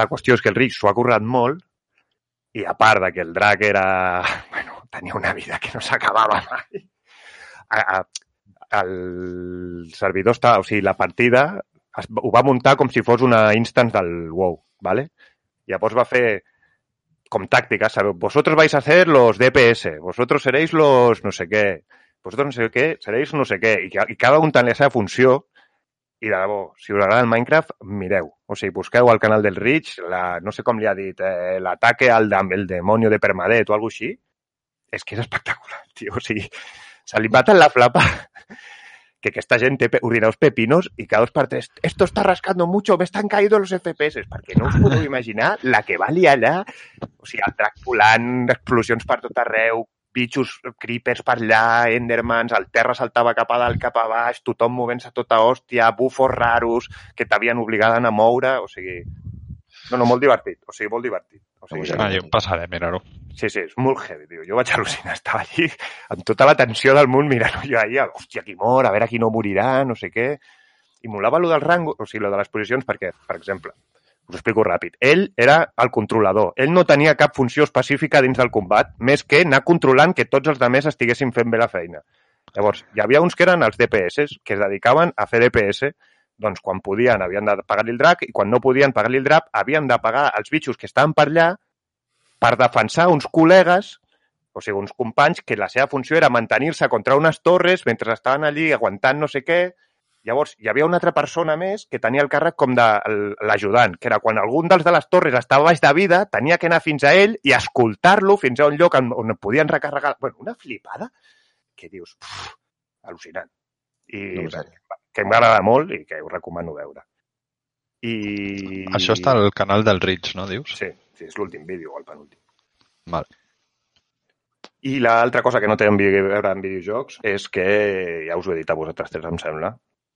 La qüestió és que el Rich s'ho ha currat molt i a part de que el drac era... (laughs) Bueno, tenia una vida que no s'acabava mai. A, a, el servidor està... O sigui, la partida es, ho va muntar com si fos una instance del WoW, ¿vale? Llavors va fer com tácticas, ¿sabes? Vosotros vais a hacer los DPS, vosotros seréis los no sé qué, vosotros no sé què, seréis no sé què, i, i cada un té la seva funció, i de debò, si us agrada el Minecraft, mireu. O sigui, busqueu al canal del Rich, la, no sé com li ha dit, eh, l'ataque al el demonio de Permadet o alguna així, és que és espectacular, tio. O sigui, se li maten la flapa que aquesta gent té pe- ordinadors pepinos i cada dos per tres, esto está rascando mucho, me están caídos los FPS, perquè no us podeu imaginar la que va liar allà, o sigui, el drac volant, explosions per tot arreu, bitxos, creepers per allà, endermans, el terra saltava cap a dalt, cap a baix, tothom movent-se a tota hòstia, bufos raros que t'havien obligat a a moure, o sigui... No, no, molt divertit, o sigui, molt divertit. O sigui, Ah, jo passaré, mira-ho. Sí, sí, és molt heavy, tio. Jo vaig (laughs) al·lucinar, estava allí amb tota la tensió del món mirant jo ahir, hòstia, qui mor, a veure qui no morirà, no sé què. I molava lo del rango, o sigui, lo de les posicions, perquè, per exemple, us explico ràpid. Ell era el controlador. Ell no tenia cap funció específica dins del combat, més que anar controlant que tots els altres estiguessin fent bé la feina. Llavors, hi havia uns que eren els DPS, que es dedicaven a fer DPS, doncs quan podien havien de pagar-li el drac i quan no podien pagar-li el drac havien de pagar els bitxos que estaven per allà per defensar uns col·legues, o sigui, uns companys que la seva funció era mantenir-se contra unes torres mentre estaven allí aguantant no sé què. Llavors, hi havia una altra persona més que tenia el càrrec com de l'ajudant, que era quan algun dels de les torres estava baix de vida, tenia que anar fins a ell i escoltar-lo fins a un lloc on, on podien recarregar... Bueno, una flipada que dius, "Uf, al·lucinant. i No ho que m'agrada molt i que us recomano veure. I... Això està al canal del Rich, no, dius? Sí, sí és l'últim vídeo, o el penúltim. Vale. I l'altra cosa que no té a veure amb videojocs és que, ja us ho he dit a vosaltres tres, em sembla,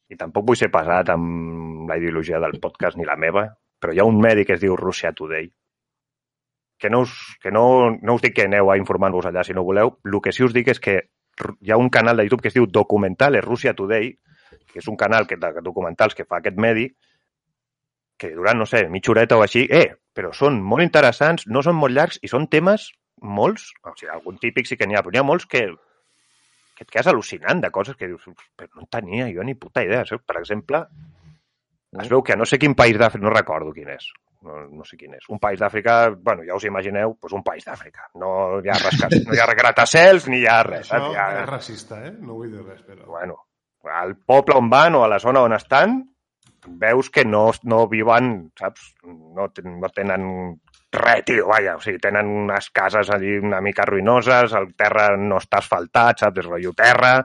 i tampoc vull ser pesat amb la ideologia del podcast ni la meva, però hi ha un mèdic que es diu Russia Today, que no us, que no, no us dic que aneu a informar-vos allà si no voleu, el que sí us dic és que hi ha un canal de YouTube que es diu Documentales Russia Today, que és un canal que, de documentals que fa aquest mèdic, que duran, no sé, mitja horeta o així, eh, però són molt interessants, no són molt llargs i són temes molts, o sigui, algun típic sí que n'hi ha, però n'hi ha molts que, que et quedes al·lucinant de coses que dius, però no en tenia jo ni puta idea. saps? Per exemple, es veu que a no sé quin país d'Àfrica, no recordo quin és, no, no sé quin és, un país d'Àfrica, bueno, ja us imagineu, doncs un país d'Àfrica. No hi ha rascat, no hi ha gratacels ni hi ha res. Això ha, és racista, eh? No vull dir res, però... bueno, al poble on van o a la zona on estan, veus que no, no viuen, saps? No, no tenen res, tio, vaja. O sigui, tenen unes cases allí una mica ruïnoses, el terra no està asfaltat, saps? És rotllo terra.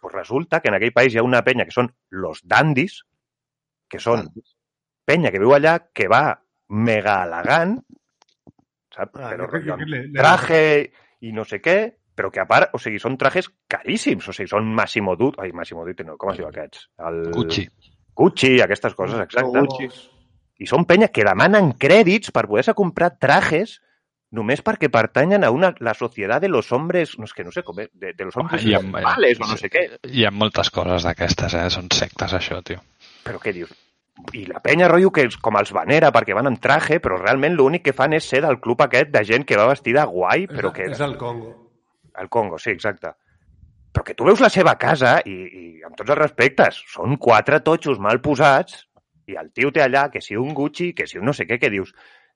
Pues resulta que en aquell país hi ha una penya que són los dandis, que són penya que viu allà, que va mega elegant, saps? Ah, Però rotllo traje i no sé què, però que a part, o sigui, són trajes caríssims, o sigui, són Massimo Dutti, ai, Massimo Dutti no, com es diu aquests? El... Gucci. Gucci, aquestes coses, exacte. Gucci. I són penya que demanen crèdits per poder-se comprar trajes només perquè pertanyen a una, la societat de los hombres, no és que no sé com és, de, de los hombres amb- normales o no sé què. Hi ha moltes coses d'aquestes, eh? Són sectes, això, tio. Però què dius? I la penya, rotllo, que és com els venera perquè van amb traje, però realment l'únic que fan és ser del club aquest de gent que va vestida guai, però que... És el Congo. El Congo, sí, exacte. Però que tu veus la seva casa i, i amb tots els respectes, són quatre totxos mal posats i el tio té allà que si un Gucci, que si un no sé què, que dius,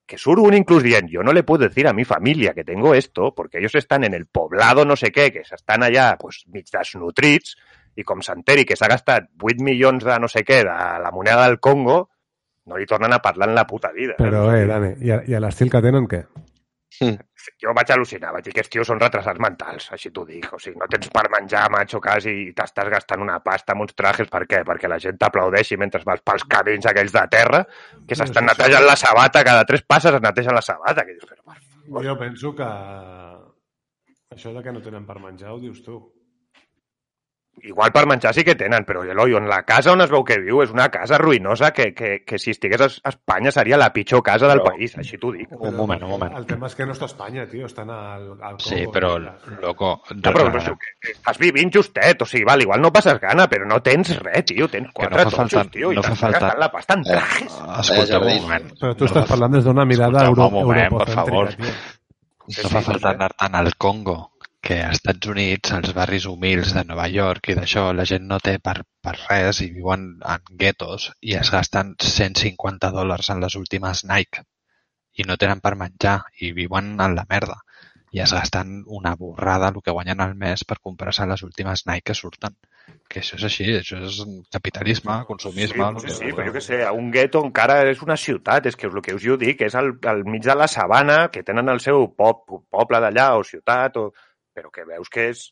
que surt un inclús dient, yo no le puedo decir a mi familia que tengo esto, porque ellos están en el poblado no sé què, que s'estan allà pues, mig desnutrits, i com s'enteri que s'ha gastat 8 milions de no sé què de la moneda del Congo, no li tornen a parlar en la puta vida. Però, eh, Dani, i, a- i a l'estil que tenen, què? (laughs) jo vaig al·lucinar, vaig dir que els tios són retrasats mentals, així t'ho dic. O sigui, no tens per menjar, macho, quasi, i t'estàs gastant una pasta amb uns trajes, per què? Perquè la gent t'aplaudeixi mentre vas pels camins aquells de terra, que s'estan sí, sí. netejant la sabata, cada tres passes es netegen la sabata. Que dius, però, per favor. Jo penso que això de que no tenen per menjar ho dius tu. Igual per menjar sí que tenen, però Eloi, en la casa on es veu que viu és una casa ruïnosa que, que, que si estigués a Espanya seria la pitjor casa del Però- país, així t'ho dic. Un moment, un moment. El tema és que no està a Espanya, tio. Estan al, al Congo. Sí, però, loco... No, però, però que estàs vivint justet, o sigui, val, igual no passes gana, però no tens res, tio, tens Que no quatre fa totxos, falta- tio, i no fa t'estàs falta- la pasta en Eh, trajes. Escolta, Eh, un Jardí. moment. Però tu estàs parlant des d'una mirada euro, un moment, per europocèntrica, favor. No fa no falta sé. anar-te'n al Congo, que als Estats Units, als barris humils de Nova York i d'això, la gent no té per, per res i viuen en guetos i es gasten 150 dòlars en les últimes Nike i no tenen per menjar i viuen en la merda i es gasten una borrada el que guanyen al mes per comprar-se les últimes Nike que surten. Que això és així, això és capitalisme, consumisme... Sí, sí, sí, però jo què sé, a un gueto encara és una ciutat, és que és el que us jo dic, és al, al mig de la sabana, que tenen el seu pop, poble d'allà, o ciutat, o... però que veus que és...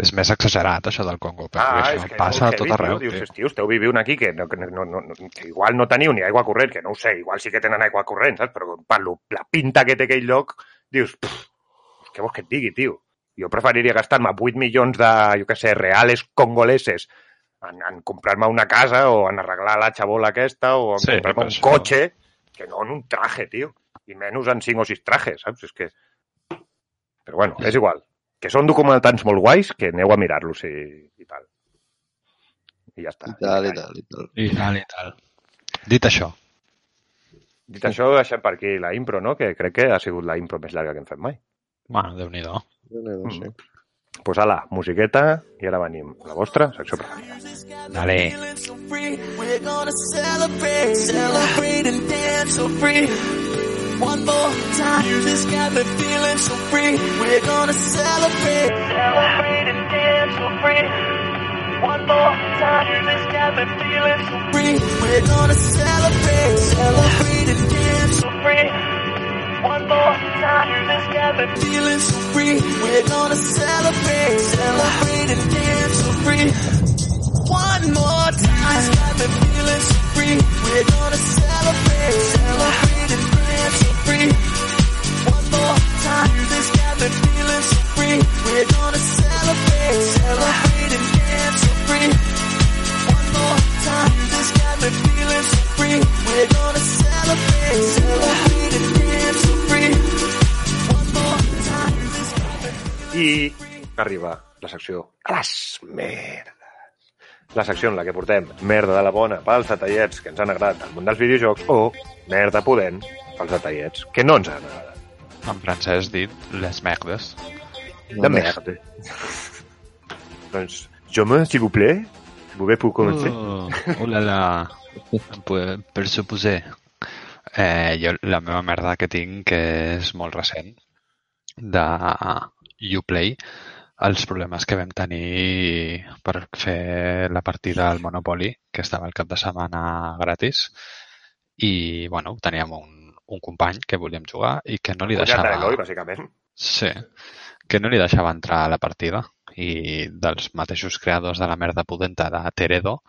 És més exagerat, això del Congo, perquè Ah, això és que passa a tot arreu. Dius, tio, esteu vivint aquí que, no, que, no, no, no, que igual no teniu ni aigua corrent, que no ho sé, igual sí que tenen aigua corrent, saps? Però per lo, la pinta que té aquell lloc, dius, pff, què vols que et digui, tio? Jo preferiria gastar-me 8 milions de, jo què sé, reales congoleses en, en comprar-me una casa o en arreglar la xabola aquesta o en Sí, comprar-me però un això- cotxe que no en un traje, tio. I menys en 5 o 6 trajes, saps? És que... Però bueno, és igual. Que són documentants molt guais, que aneu a mirar-los i, i tal. I ja està. I tal, i tal, i tal. I tal, i tal. Dit això, Dit això, deixem per aquí la impro, no? Que crec que ha sigut la impro més llarga que hem fet mai. bueno, déu-n'hi-do. Déu-n'hi-do, sí. Doncs pues ala, musiqueta, i ara venim a la vostra secció preferida. Dale. so One more time, music's got me feeling so free. We're gonna celebrate, celebrate and dance so free. One more time, music's got me feeling so free. We're gonna celebrate, celebrate and dance so free. One more time, music's got me feeling so free. We're gonna celebrate, celebrate and dance so free. one more time. Got me feeling so free. We're gonna celebrate, celebrate One more time. This got me feeling so free. We're gonna celebrate, celebrate and dance so free. One more time. This got me feeling so free. We're gonna celebrate, celebrate and dance so free. One more time. This me I arriba la secció a les merdes. La secció en la que portem merda de la bona pels detallets que ens han agradat al món dels videojocs o merda pudent pels detallets que no ens han agradat. En francès dit les merdes. De merda. (laughs) doncs, jo me, s'il vous plaît, vous pouvez pour comencer. Oh, oh la la. Per, per suposar. Eh, jo, la meva merda que tinc, que és molt recent, de Uplay, els problemes que vam tenir per fer la partida al Monopoly, que estava el cap de setmana gratis, i, bueno, teníem un, un company que volíem jugar i que no li Cunyat deixava... d'Eloi, bàsicament. Sí, que no li deixava entrar a la partida i dels mateixos creadors de la merda pudenta de Teredo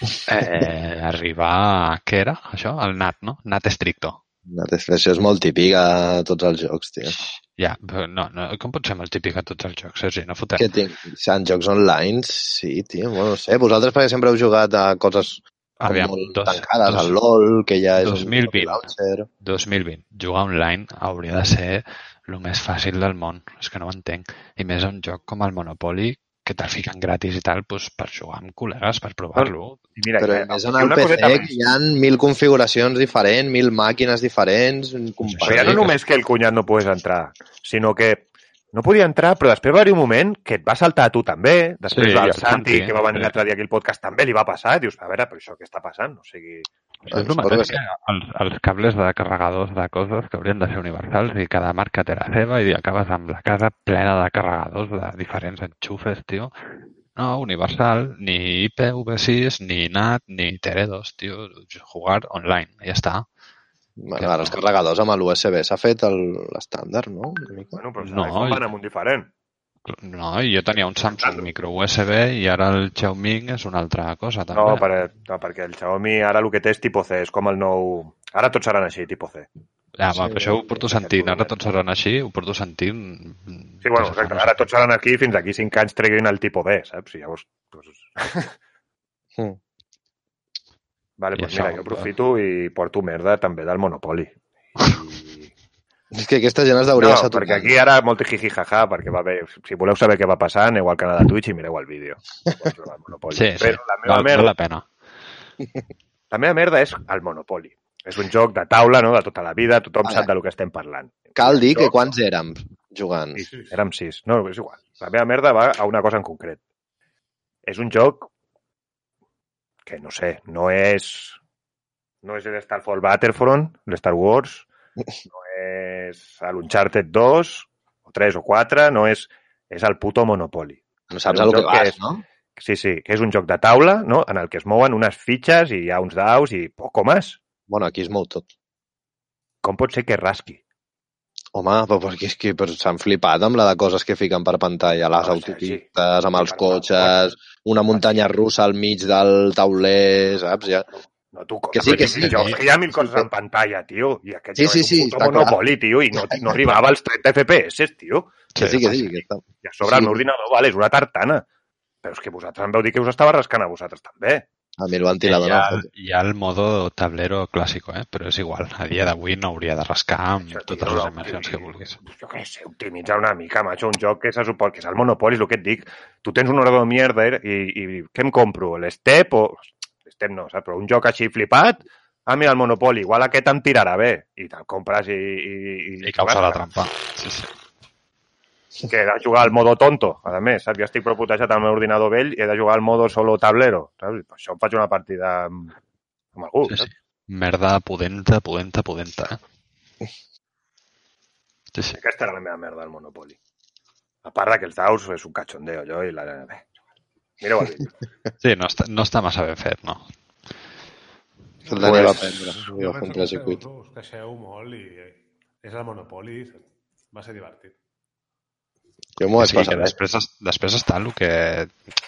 (laughs) eh, arribar... Què era, això? El NAT, no? NAT estricto. Això és molt típic a tots els jocs, tio. Ja, però no, no, com pot ser molt típic a tots els jocs, Sergi? No fotem. Que tinc... En jocs online, sí, tio. Bueno, no sé, vosaltres perquè sempre heu jugat a coses Aviam, molt dos- tancades, dos- al LOL, que ja és 2020. un launcher. 2020. Jugar online hauria de ser el més fàcil del món. És que no ho entenc. I més un joc com el Monopoly, que te'l fiquen gratis i tal, doncs per jugar amb col·legues, per provar-lo. I mira, Però i, a més en el una PC que més. hi ha mil configuracions diferents, mil màquines diferents, company... ja no només que el cunyat no pogués entrar, sinó que no podia entrar, però després va haver un moment que et va saltar a tu també, després Sí, el el Santi, Santi, que va venir sí. l'altre dia aquí al podcast, també li va passar, dius, a veure, però això què està passant? O sigui, Això és el mateix que els, els cables de carregadors de coses que haurien de ser universals i cada marca té la seva i acabes amb la casa plena de carregadors de diferents enxufes, tio. No, universal, ni IPv6, ni NAT, ni Teredos, tio. Jugar online, ja està. Bueno, ara els carregadors amb l'USB s'ha fet el- l'estàndard, no? Bueno, però No, no, van amb un diferent. No, jo tenia un Samsung micro USB i ara el Xiaomi és una altra cosa, també. No, per, no, perquè el Xiaomi ara el que té és tipus C, és com el nou... Ara tots seran així, tipus C. Ja, Sí, sí, això ho porto sentint. Ara tots seran així, ho porto sentint... Sí, bueno, exacte. Ara tots seran aquí fins aquí 5 anys treguin el tipus B, saps? I llavors... Doncs... Mm. Vale, I doncs això, mira, jo aprofito i porto merda també del Monopoly. I... (laughs) És que aquesta gent es No, deuria saturar. perquè aquí ara molt jiji jaja, perquè va haver, si voleu saber què va passar, aneu al canal de Twitch i mireu el vídeo. Al Monopoly. Sí, sí, Però la meva, val, merda, val la pena. la meva merda és el Monopoly. És un joc de taula, no?, de tota la vida, tothom Vale. sap de lo que estem parlant. Cal dir que quants érem jugant? Sí, érem sis. No, és igual. La meva merda va a una cosa en concret. És un joc que, no sé, no és... No és l'Starfall Battlefront, l'Star Wars, (laughs) no és l'Uncharted 2, o 3 o 4, no és... És el puto Monopoly. No saps el que joc que vas, és- no? Sí, sí, que és un joc de taula, no?, en el que es mouen unes fitxes i hi ha uns daus i poco més. Bueno, aquí es mou tot. Com pot ser que rasqui? Home, però perquè és que s'han flipat amb la de coses que fiquen per pantalla, les No, autopistes, amb els Sí, cotxes, una muntanya russa al mig del tauler, saps? Ja. No, tu, Que sí, que sí. Jo, hi ha mil coses en pantalla, tio, i aquest Sí, sí, és sí, un puto monopoli, tio, i no, (laughs) no arribava als 30 FPS, tio. Que sí, que sí. Que està... I a sobre Sí. el meu ordinador, vale, és una tartana. Però és que vosaltres em vau dir que us estava rascant a vosaltres també. A mi el ventilador hi, ha, no. hi ha el modo tablero clàssico, eh? però és igual. A dia d'avui no hauria de rascar amb Això, totes tio, les que vulguis. Jo què sé, optimitzar una mica, macho, un joc que se suport, que és el Monopoly, és el que et dic. Tu tens un ordinador de mierda i, i què em compro? L'Step o... L'Step no, saps? Però un joc així flipat, ah, mira, el Monopoly, igual aquest em tirarà bé. I te'l compres i... I, I causa la trampa. Sí, sí. Que he de jugar al modo tonto, a més, saps? Jo estic proputejat al meu ordinador vell i he de jugar al modo solo tablero, saps? Per això em faig una partida amb, amb algú, sí, saps? sí. Merda pudenta, pudenta, pudenta. Eh? Sí, sí. Aquesta era la meva merda al Monopoly. A part que els daus és un cachondeo, allò, i la... Bé, mireu el vídeo. (laughs) sí no, està, no està massa ben fet, no? El Dani va prendre. Jo Jo penso fent que us, circuit. us queixeu molt i és el Monopoly. Va ser divertit. Jo m'ho vaig sí, passar que després, es- després està el que,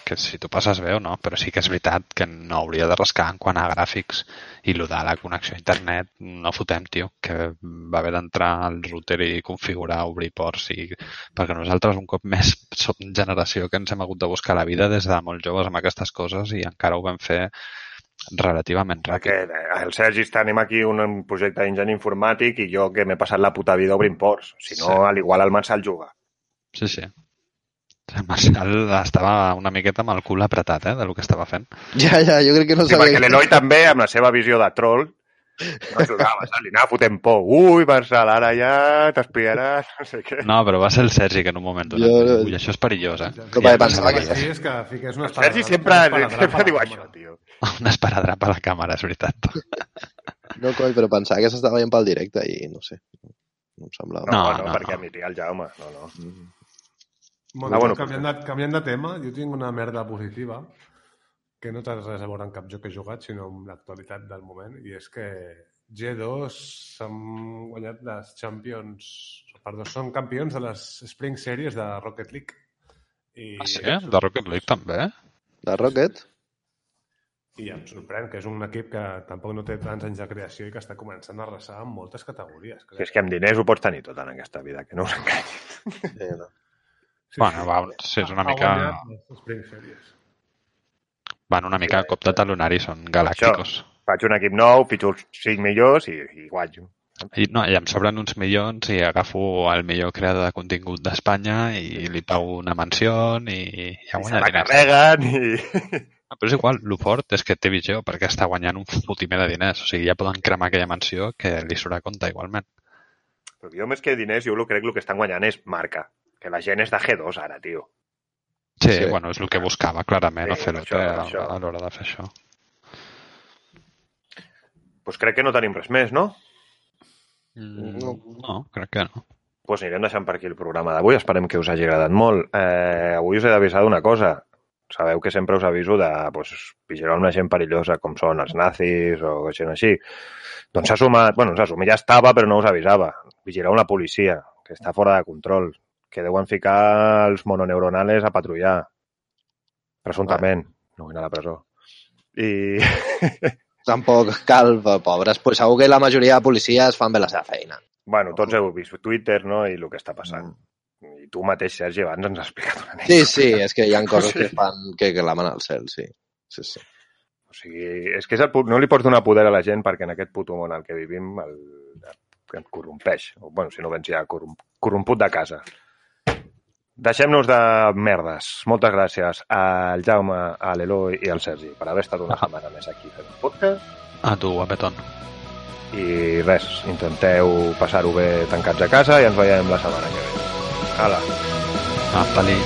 que si tu passes bé o no, però sí que és veritat que no hauria de rascar en quant a gràfics i el de la connexió a internet no fotem, tio, que va haver d'entrar al router i configurar, obrir ports i... perquè nosaltres un cop més (laughs) som generació que ens hem hagut de buscar la vida des de molt joves amb aquestes coses i encara ho vam fer relativament Que ràpid. eh, el Sergi està, anem aquí un, projecte d'enginy informàtic i jo que m'he passat la puta vida obrint ports. Si no, Sí. al igual el Marçal juga. Sí, sí. El Marcial estava una miqueta amb el cul apretat, eh, del que estava fent. Ja, ja, jo crec que no Sí, sabia... perquè l'Eloi també, amb la seva visió de troll, no? Li anava fotent por. Ui, Marçal, ara ja t'espiaràs, no sé què. No, però va ser el Sergi que en un moment donat... Jo- Ui, això és perillós, eh? Que perquè pensava que- Sí, és que fiques una El Sergi sempre, sempre diu això, tio. (laughs) Un esparadrap a la càmera, és veritat. (laughs) No, coi, però pensava que s'estava veient pel directe i no sé. No em semblava. No, No, no, no, perquè no. admitia el Jaume. No, no. Bueno, Ah, bueno, canviant, de, canviant de tema, jo tinc una merda positiva que no té res a veure amb cap joc que he jugat, sinó amb l'actualitat del moment, i és que G2 s'han guanyat les Champions... Perdó, són campions de les Spring Series de Rocket League. I, Ah, sí? De Rocket League també? De Rocket? I em sorprèn que és un equip que tampoc no té tants anys de creació i que està començant a arrasar en moltes categories. Si és que amb diners ho pots tenir tot en aquesta vida, que no us enganyis. Sí, no. Sí, Bueno, va, sí, és una Ha mica- guanyat Series. Van una mica a cop de talonari, són galàcticos. Faig un equip nou, fitxo els 5 millors i, i guanyo. I, no, I em sobren uns milions i agafo el millor creador de contingut d'Espanya i li pago una mansió i ja I se guanya la diners. i... No, però és igual, el fort és que té visió perquè està guanyant un fotimer de diners. O sigui, ja poden cremar aquella mansió que li surt a compte igualment. Però jo més que diners, jo el crec que el que estan guanyant és marca. Que la gent és de G2 ara, tio. Sí, Sí. bueno, és el que buscava clarament Sí, això, a, a l'hora de fer això. Doncs crec que no tenim res més, no? Mm, No. no, crec que no. Doncs anirem deixant per aquí el programa d'avui. Esperem que us hagi agradat molt. Eh, avui us he d'avisar d'una cosa. Sabeu que sempre us aviso de pues, vigilar una gent perillosa com són els nazis o gent així. Doncs s'ha sumat, bueno, s'ha sumat, ja estava, però no us avisava. Vigilar una policia, que està fora de control, que deuen ficar els mononeuronales a patrullar. Presumptament. No vull anar a la presó. I... (laughs) Tampoc cal, pobres. Pues segur que la majoria de policies fan bé la seva feina. bueno, tots heu vist Twitter, no?, i el que està passant. I tu mateix, Sergi, abans ens has explicat una Sí, anècdota. sí, és que hi ha coses (laughs) Sí. que fan que clamen al cel, sí. Sí, sí. O sigui, és que és el, no li pots donar poder a la gent perquè en aquest puto món al que vivim el, el corrompeix. O, bueno, si no vens ja corrom, corromput de casa. Deixem-nos de merdes. Moltes gràcies al Jaume, a l'Eloi i al Sergi per haver estat una setmana més aquí fent un podcast. A tu, guapetón. I res, intenteu passar-ho bé tancats a casa i ens veiem la setmana que ve. Hala. Ah, pali.